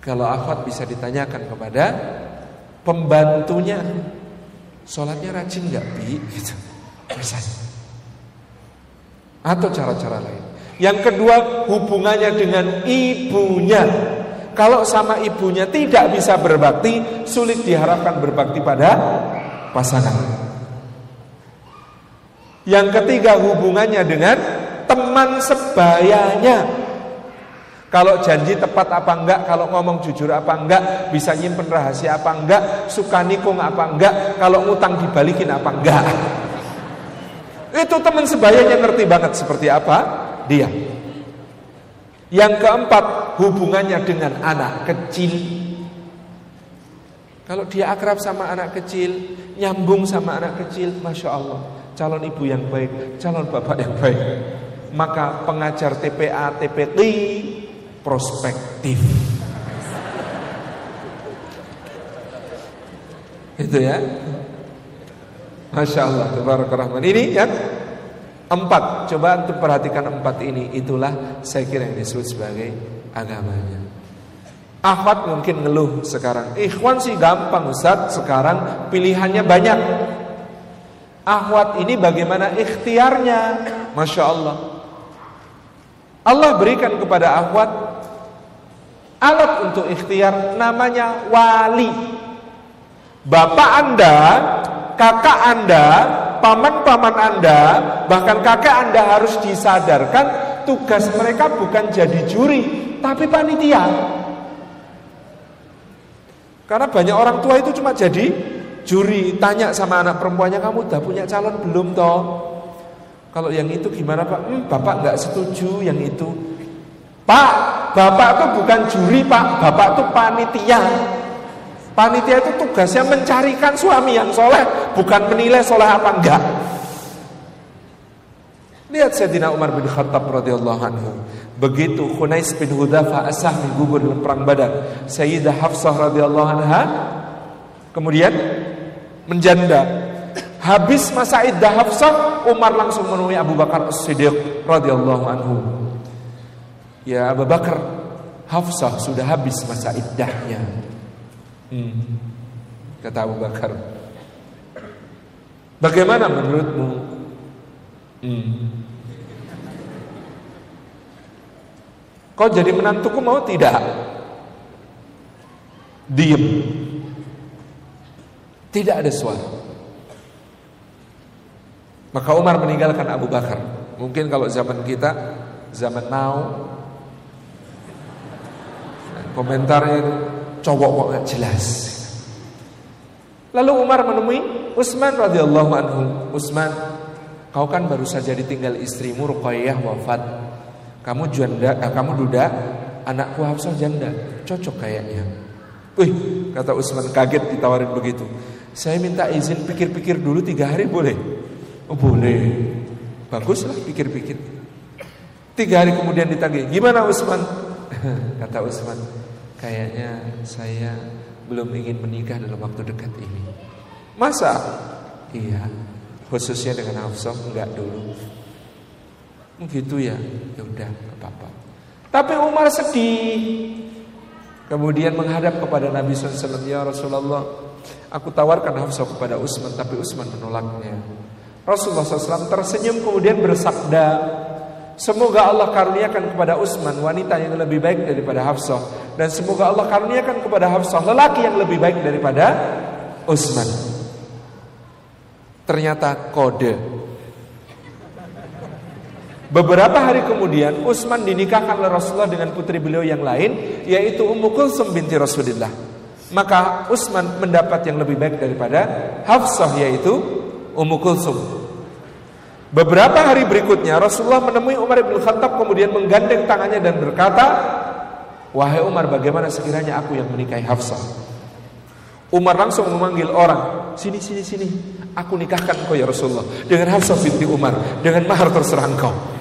Kalau akhwat bisa ditanyakan kepada pembantunya, sholatnya rajin nggak bi? Gitu. Misalnya. Atau cara-cara lain. Yang kedua hubungannya dengan ibunya. Kalau sama ibunya tidak bisa berbakti, sulit diharapkan berbakti pada pasangan. Yang ketiga hubungannya dengan teman sebayanya. Kalau janji tepat apa enggak, kalau ngomong jujur apa enggak, bisa nyimpen rahasia apa enggak, suka nikung apa enggak, kalau ngutang dibalikin apa enggak. Itu teman sebayanya ngerti banget seperti apa dia. Yang keempat, hubungannya dengan anak kecil. Kalau dia akrab sama anak kecil, nyambung sama anak kecil, masya Allah calon ibu yang baik, calon bapak yang baik. Maka pengajar TPA, TPT prospektif. Itu ya. Masya Allah, Rahman. Ini ya empat. Coba untuk perhatikan empat ini. Itulah saya kira yang disebut sebagai agamanya. Ahmad mungkin ngeluh sekarang. Ikhwan sih gampang Ustaz. Sekarang pilihannya banyak. Ahwat ini bagaimana ikhtiarnya Masya Allah Allah berikan kepada ahwat Alat untuk ikhtiar namanya wali Bapak anda Kakak anda Paman-paman anda Bahkan kakak anda harus disadarkan Tugas mereka bukan jadi juri Tapi panitia. Karena banyak orang tua itu cuma jadi juri. Tanya sama anak perempuannya kamu udah punya calon belum toh? Kalau yang itu gimana pak? Hmm, bapak nggak setuju yang itu. Pak bapak tuh bukan juri pak. Bapak tuh panitia. Panitia itu tugasnya mencarikan suami yang soleh bukan menilai soleh apa enggak lihat Sayyidina Umar bin Khattab radhiyallahu anhu begitu Khunais bin Hudhafa asah gugur dalam perang Badar Sayyidah Hafsah radhiyallahu anha Kemudian menjanda. Habis masa iddah Hafsah, Umar langsung menemui Abu Bakar As-Siddiq radhiyallahu anhu. Ya Abu Bakar, Hafsah sudah habis masa iddahnya. Hmm. Kata Abu Bakar. Bagaimana menurutmu? Hmm. Kau jadi menantuku mau tidak? Diem. Tidak ada suara. Maka Umar meninggalkan Abu Bakar. Mungkin kalau zaman kita, zaman now, komentarnya cowok kok nggak jelas. Lalu Umar menemui Utsman radhiyallahu anhu. Utsman, kau kan baru saja ditinggal istrimu Ruqayyah wafat. Kamu janda, eh, kamu duda, anakku Hafsah janda. Cocok kayaknya. Wih, kata Utsman kaget ditawarin begitu. Saya minta izin pikir-pikir dulu tiga hari boleh. Oh boleh. Baguslah pikir-pikir. Tiga hari kemudian ditagih. Gimana Usman? Kata Usman, kayaknya saya belum ingin menikah dalam waktu dekat ini. Masa? Iya. Khususnya dengan Hafsah enggak dulu. Begitu ya. Ya udah, apa-apa. Tapi Umar sedih. Kemudian menghadap kepada Nabi SAW, ya Rasulullah, aku tawarkan Hafsah kepada Usman, tapi Usman menolaknya. Rasulullah SAW tersenyum kemudian bersabda, Semoga Allah karuniakan kepada Utsman wanita yang lebih baik daripada Hafsah dan semoga Allah karuniakan kepada Hafsah lelaki yang lebih baik daripada Utsman. Ternyata kode. Beberapa hari kemudian Utsman dinikahkan oleh Rasulullah dengan putri beliau yang lain yaitu Ummu Kulsum binti Rasulullah. Maka Utsman mendapat yang lebih baik daripada Hafsah yaitu Ummu Kulsum. Beberapa hari berikutnya Rasulullah menemui Umar bin Khattab kemudian menggandeng tangannya dan berkata, "Wahai Umar, bagaimana sekiranya aku yang menikahi Hafsah?" Umar langsung memanggil orang, "Sini sini sini, aku nikahkan kau ya Rasulullah dengan Hafsah binti Umar dengan mahar terserah engkau."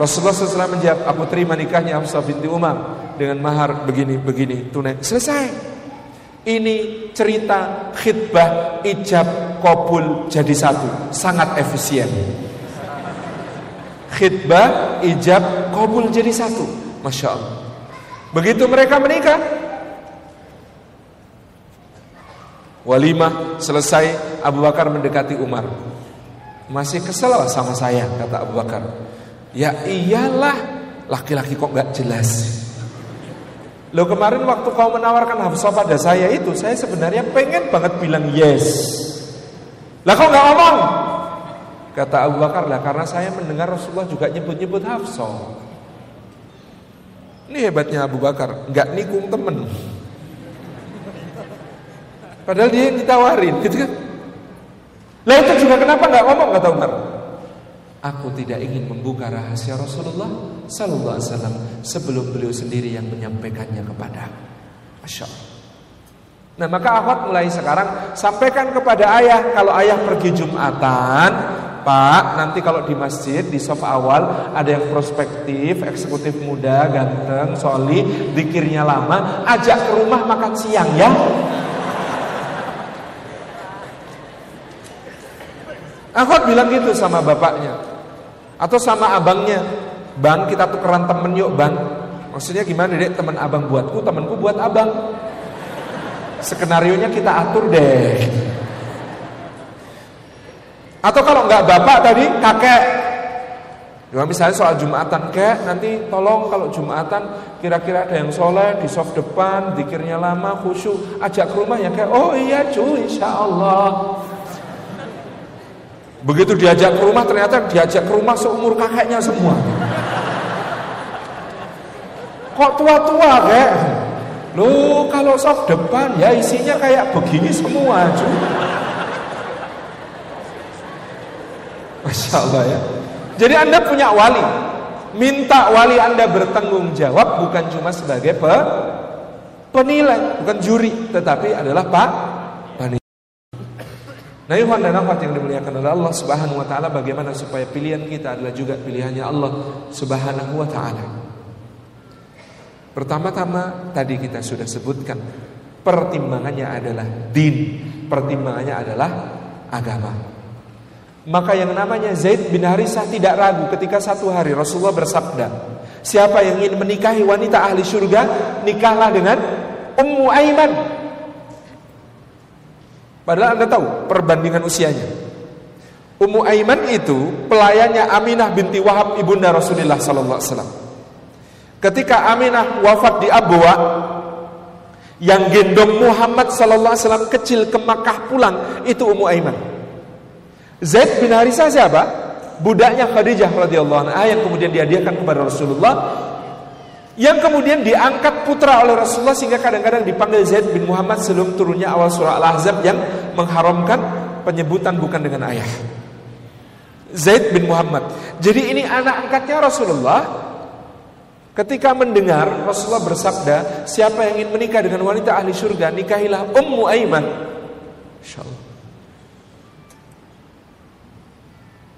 Rasulullah SAW menjawab, "Aku terima nikahnya Hafsah binti Umar dengan mahar begini begini tunai." Selesai. Ini cerita khidbah ijab kabul jadi satu, sangat efisien. Khidbah ijab kabul jadi satu, masya Allah. Begitu mereka menikah, walimah selesai, Abu Bakar mendekati Umar. Masih kesel sama saya, kata Abu Bakar. Ya iyalah, laki-laki kok gak jelas. Lo kemarin waktu kau menawarkan Hafsah pada saya itu, saya sebenarnya pengen banget bilang yes. Lah kau nggak ngomong? Kata Abu Bakar lah karena saya mendengar Rasulullah juga nyebut-nyebut Hafsah. Ini hebatnya Abu Bakar, nggak nikung temen. Padahal dia yang ditawarin, gitu kan? Lah itu juga kenapa nggak ngomong kata Umar? Aku tidak ingin membuka rahasia Rasulullah Sallallahu Alaihi Wasallam sebelum beliau sendiri yang menyampaikannya kepada. Masya Allah. Nah maka akhwat mulai sekarang sampaikan kepada ayah kalau ayah pergi jumatan, Pak nanti kalau di masjid di soft awal ada yang prospektif, eksekutif muda, ganteng, soli, dikirnya lama, ajak ke rumah makan siang ya. Akhwat bilang gitu sama bapaknya. Atau sama abangnya, bang kita tukeran temen yuk bang. Maksudnya gimana dek teman abang buatku, temanku buat abang. Skenario nya kita atur deh. Atau kalau nggak bapak tadi kakek. Ya, misalnya soal Jumatan kek, nanti tolong kalau Jumatan kira-kira ada yang soleh di soft depan, dikirnya lama, khusyuk, ajak ke rumah ya kek. Oh iya cuy, insya Allah. Begitu diajak ke rumah ternyata diajak ke rumah seumur kakeknya semua. Kok tua-tua kek? Loh kalau sok depan ya isinya kayak begini semua cuy. Masya Allah ya. Jadi anda punya wali. Minta wali anda bertanggung jawab bukan cuma sebagai pe penilai, bukan juri, tetapi adalah pak Nah, ikhwan dan akhwat yang dimuliakan oleh Allah Subhanahu wa taala, bagaimana supaya pilihan kita adalah juga pilihannya Allah Subhanahu wa taala. Pertama-tama tadi kita sudah sebutkan pertimbangannya adalah din, pertimbangannya adalah agama. Maka yang namanya Zaid bin Harisah tidak ragu ketika satu hari Rasulullah bersabda, siapa yang ingin menikahi wanita ahli surga, nikahlah dengan Ummu Aiman. Padahal Anda tahu perbandingan usianya. Ummu Aiman itu pelayannya Aminah binti Wahab ibunda Rasulullah sallallahu alaihi wasallam. Ketika Aminah wafat di Abwa, yang gendong Muhammad sallallahu alaihi wasallam kecil ke Makkah pulang itu Ummu Aiman. Zaid bin Harisah siapa? Budaknya Khadijah radhiyallahu anha yang kemudian dihadiahkan kepada Rasulullah yang kemudian diangkat putra oleh Rasulullah sehingga kadang-kadang dipanggil Zaid bin Muhammad sebelum turunnya awal surah Al-Ahzab yang mengharamkan penyebutan bukan dengan ayah. Zaid bin Muhammad. Jadi ini anak angkatnya Rasulullah Ketika mendengar Rasulullah bersabda, siapa yang ingin menikah dengan wanita ahli surga, nikahilah Ummu Aiman. Insyaallah.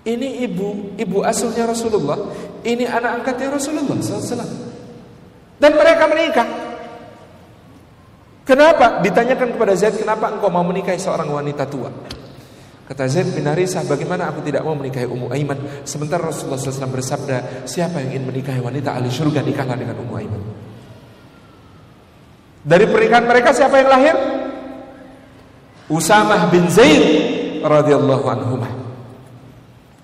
Ini ibu, ibu asuhnya Rasulullah. Ini anak angkatnya Rasulullah SAW. Dan mereka menikah. Kenapa? Ditanyakan kepada Zaid, kenapa engkau mau menikahi seorang wanita tua? Kata Zaid bin Harisah, bagaimana aku tidak mau menikahi Ummu Aiman? Sementara Rasulullah SAW bersabda, siapa yang ingin menikahi wanita ahli surga, nikahlah dengan Ummu Aiman. Dari pernikahan mereka siapa yang lahir? Usamah bin Zaid radhiyallahu anhu.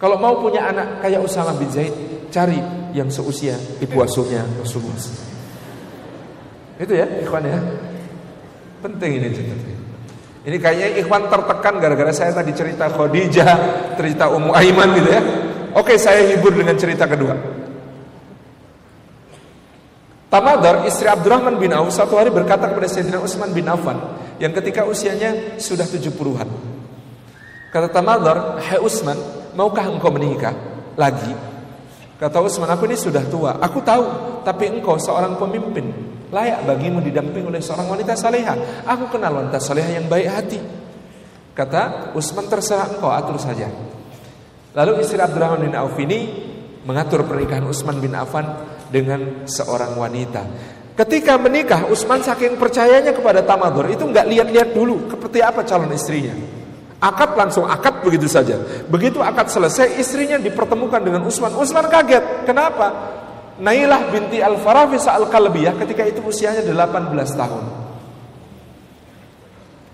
Kalau mau punya anak kayak Usamah bin Zaid, cari yang seusia ibu asuhnya Rasulullah. Itu ya, ikhwan ya. Penting ini cerita. Ini kayaknya Ikhwan tertekan gara-gara saya tadi cerita Khadijah, cerita Ummu Aiman gitu ya. Oke, saya hibur dengan cerita kedua. Tamadar, istri Abdurrahman bin Auf satu hari berkata kepada Sayyidina Utsman bin Affan yang ketika usianya sudah 70-an. Kata Tamadar, "Hai Utsman, maukah engkau menikah lagi?" Kata Utsman, "Aku ini sudah tua. Aku tahu, tapi engkau seorang pemimpin layak bagimu didamping oleh seorang wanita saleha. Aku kenal wanita saleha yang baik hati. Kata Utsman terserah engkau atur saja. Lalu istri Abdurrahman bin Auf ini mengatur pernikahan Utsman bin Affan dengan seorang wanita. Ketika menikah, Utsman saking percayanya kepada Tamadur itu nggak lihat-lihat dulu seperti apa calon istrinya. Akad langsung akad begitu saja. Begitu akad selesai, istrinya dipertemukan dengan Utsman. Utsman kaget. Kenapa? Nailah binti Al-Farafis Al-Kalbiyah ketika itu usianya 18 tahun.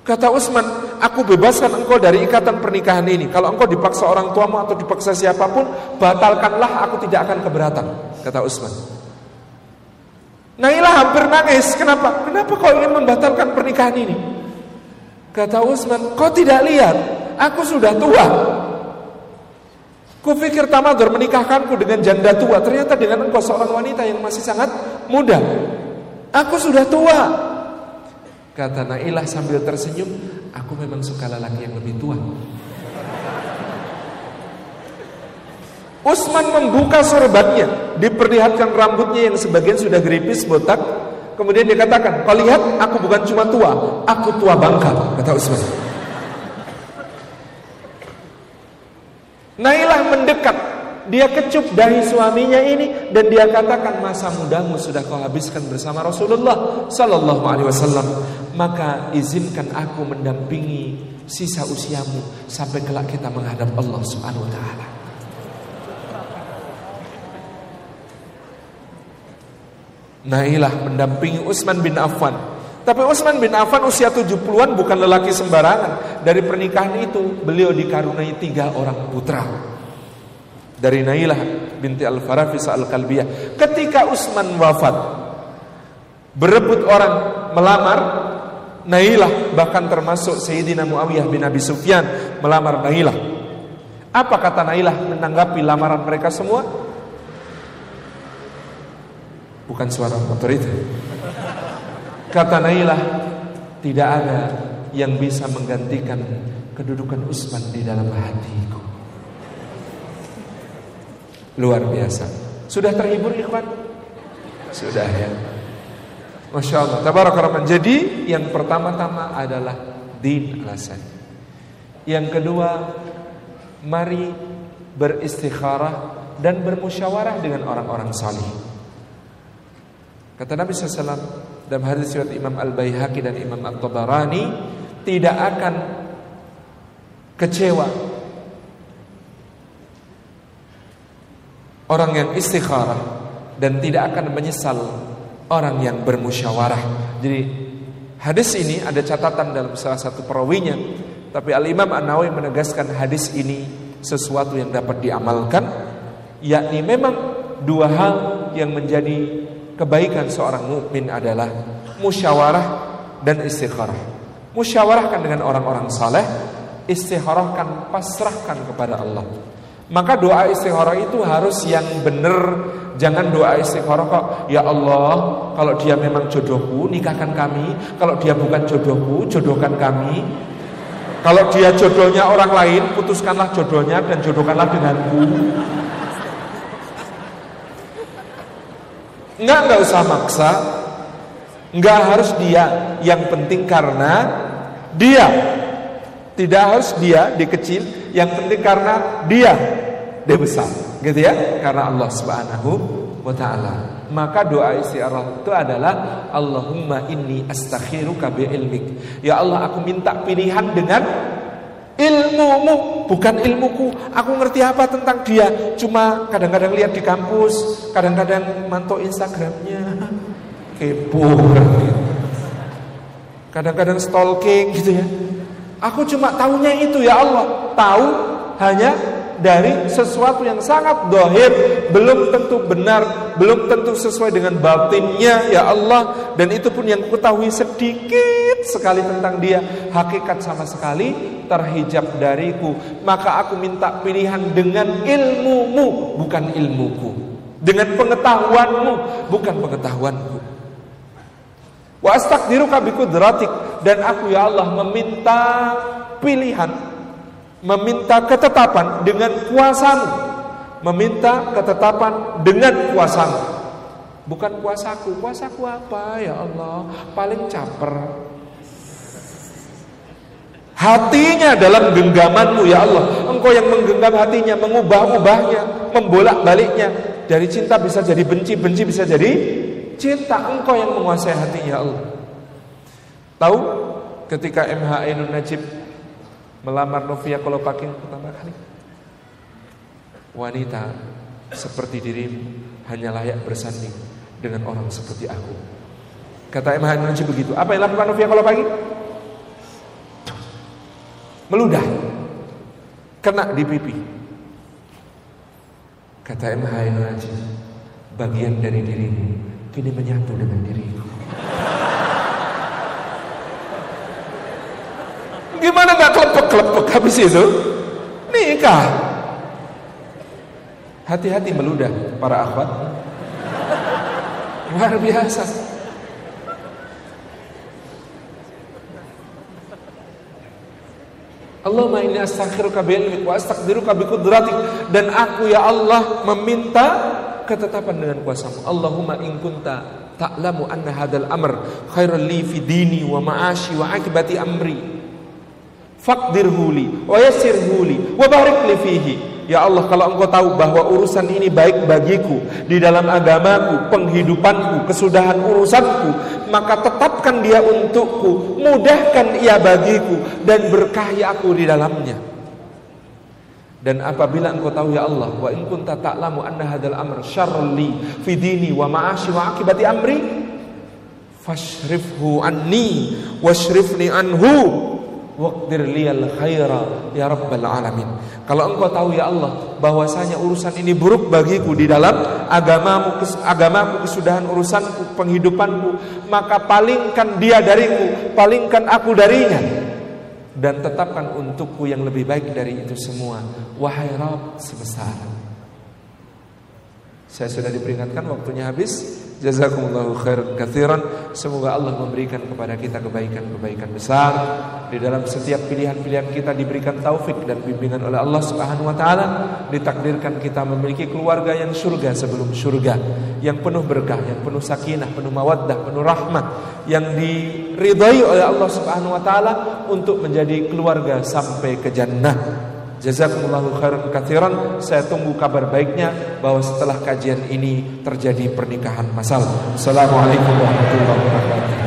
Kata Utsman, aku bebaskan engkau dari ikatan pernikahan ini. Kalau engkau dipaksa orang tuamu atau dipaksa siapa pun, batalkanlah aku tidak akan keberatan. Kata Utsman. Nailah hampir nangis. Kenapa? Kenapa kau ingin membatalkan pernikahan ini? Kata Utsman, kau tidak lihat, aku sudah tua. Kupikir Tamadur menikahkanku dengan janda tua. Ternyata dengan engkau seorang wanita yang masih sangat muda. Aku sudah tua. Kata Nailah sambil tersenyum Aku memang suka lelaki yang lebih tua. Usman membuka sorbatnya Diperlihatkan rambutnya yang sebagian sudah geripis botak. Kemudian dia katakan Kau lihat aku bukan cuma tua Aku tua bangka Kata Usman Nailah mendekat. Dia kecup dahi suaminya ini dan dia katakan masa mudamu sudah kau habiskan bersama Rasulullah sallallahu alaihi wasallam? Maka izinkan aku mendampingi sisa usiamu sampai kelak kita menghadap Allah Subhanahu wa taala. Nailah mendampingi Utsman bin Affan tapi Utsman bin Affan usia 70-an bukan lelaki sembarangan. Dari pernikahan itu beliau dikaruniai tiga orang putra. Dari Nailah binti Al-Farafis Al-Kalbiyah. Ketika Utsman wafat, berebut orang melamar Nailah bahkan termasuk Sayyidina Muawiyah bin Abi Sufyan melamar Nailah. Apa kata Nailah menanggapi lamaran mereka semua? Bukan suara motor itu. Kata Nailah, tidak ada yang bisa menggantikan kedudukan Usman di dalam hatiku. Luar biasa. Sudah terhibur ikhwan? Sudah ya. Masya Allah. Tabarakallah. Jadi yang pertama-tama adalah din alasan. Yang kedua, mari beristikharah dan bermusyawarah dengan orang-orang salih. Kata Nabi SAW, dalam hadis riwayat Imam Al-Baihaqi dan Imam At-Tabarani tidak akan kecewa orang yang istikharah dan tidak akan menyesal orang yang bermusyawarah. Jadi hadis ini ada catatan dalam salah satu perawinya, tapi Al Imam An Nawawi menegaskan hadis ini sesuatu yang dapat diamalkan, yakni memang dua hal yang menjadi kebaikan seorang mukmin adalah musyawarah dan istikharah. Musyawarahkan dengan orang-orang saleh, istikharahkan pasrahkan kepada Allah. Maka doa istikharah itu harus yang benar, jangan doa istikharah kok ya Allah, kalau dia memang jodohku nikahkan kami, kalau dia bukan jodohku jodohkan kami. Kalau dia jodohnya orang lain, putuskanlah jodohnya dan jodohkanlah denganku. Enggak, enggak usah maksa. Enggak harus dia. Yang penting karena dia. Tidak harus dia di kecil, yang penting karena dia dia besar, gitu ya? Karena Allah Subhanahu wa taala. Maka doa istiarah itu adalah Allahumma inni astakhiruka bi ilmik. Ya Allah, aku minta pilihan dengan ilmumu bukan ilmuku. Aku ngerti apa tentang dia. Cuma kadang-kadang lihat di kampus kadang-kadang mantau instagramnya. Kepo kadang-kadang stalking gitu ya. Aku cuma tahunya itu ya Allah. Tahu hanya dari sesuatu yang sangat dohir belum tentu benar belum tentu sesuai dengan batinnya ya Allah. Dan itu pun yang ketahui sedikit sekali tentang dia hakikat sama sekali terhijab dariku. Maka aku minta pilihan dengan ilmumu bukan ilmuku. Dengan pengetahuanmu bukan pengetahuanku. Wa astaqdiruka bikudratik dan aku ya Allah meminta pilihan meminta ketetapan dengan kuasamu. Meminta ketetapan dengan kuasamu. Bukan kuasaku. Kuasaku apa? Ya Allah paling caper. Hatinya dalam genggamanmu ya Allah. Engkau yang menggenggam hatinya mengubah-ubahnya membolak-baliknya. Dari cinta bisa jadi benci benci bisa jadi cinta. Engkau yang menguasai hatinya ya Allah. Tahu ketika MH Ainun Najib melamar Novia Kolopaking pertama kali. Wanita seperti dirimu hanya layak bersanding dengan orang seperti aku. Kata MH Indonesia begitu. Apa yang lakukan Novia Kolopaking? Meludah. Kena di pipi. Kata MH Indonesia, bagian dari dirimu kini menyatu dengan diriku. Gimana kelepek-kelepek habis itu? Nikah. Hati-hati meludah para akhwat. Luar biasa. Allahumma inni astaghfiruka bi'ilmik wa astaqdiruka biqudratik dan aku ya Allah meminta ketetapan dengan kuasamu. Allahumma in kunta ta'lamu anna hadzal amr khairal li fi dini wa ma'ashi wa akibati amri Fakdir huli, wa huli, wa li fihi. Ya Allah, kalau engkau tahu bahwa urusan ini baik bagiku di dalam agamaku, penghidupanku, kesudahan urusanku, maka tetapkan dia untukku, mudahkan ia bagiku dan berkahi aku di dalamnya. Dan apabila engkau tahu ya Allah, wa in kunta ta'lamu anna hadzal amr syarrun li fi dini wa ma'ashi wa akibati amri, fashrifhu anni washrifni anhu Waqdir liyal khaira ya rabbal alamin. Kalau engkau tahu ya Allah bahwasanya urusan ini buruk bagiku di dalam agamamu agamaku kesudahan urusanku penghidupanku maka palingkan dia dariku palingkan aku darinya. Dan tetapkan untukku yang lebih baik dari itu semua. Wahai Rabb sebesar. Saya sudah diperingatkan waktunya habis Jazakumullahu khairan kathiran. Semoga Allah memberikan kepada kita kebaikan-kebaikan besar. Di dalam setiap pilihan-pilihan kita diberikan taufik dan bimbingan oleh Allah subhanahu wa ta'ala. Ditakdirkan kita memiliki keluarga yang surga sebelum surga. Yang penuh berkah, yang penuh sakinah, penuh mawaddah, penuh rahmat. Yang diridhai oleh Allah subhanahu wa ta'ala Untuk menjadi keluarga sampai ke jannah Jazakumullahu khairan katsiran. Saya tunggu kabar baiknya bahwa setelah kajian ini terjadi pernikahan masal. Assalamualaikum warahmatullahi wabarakatuh.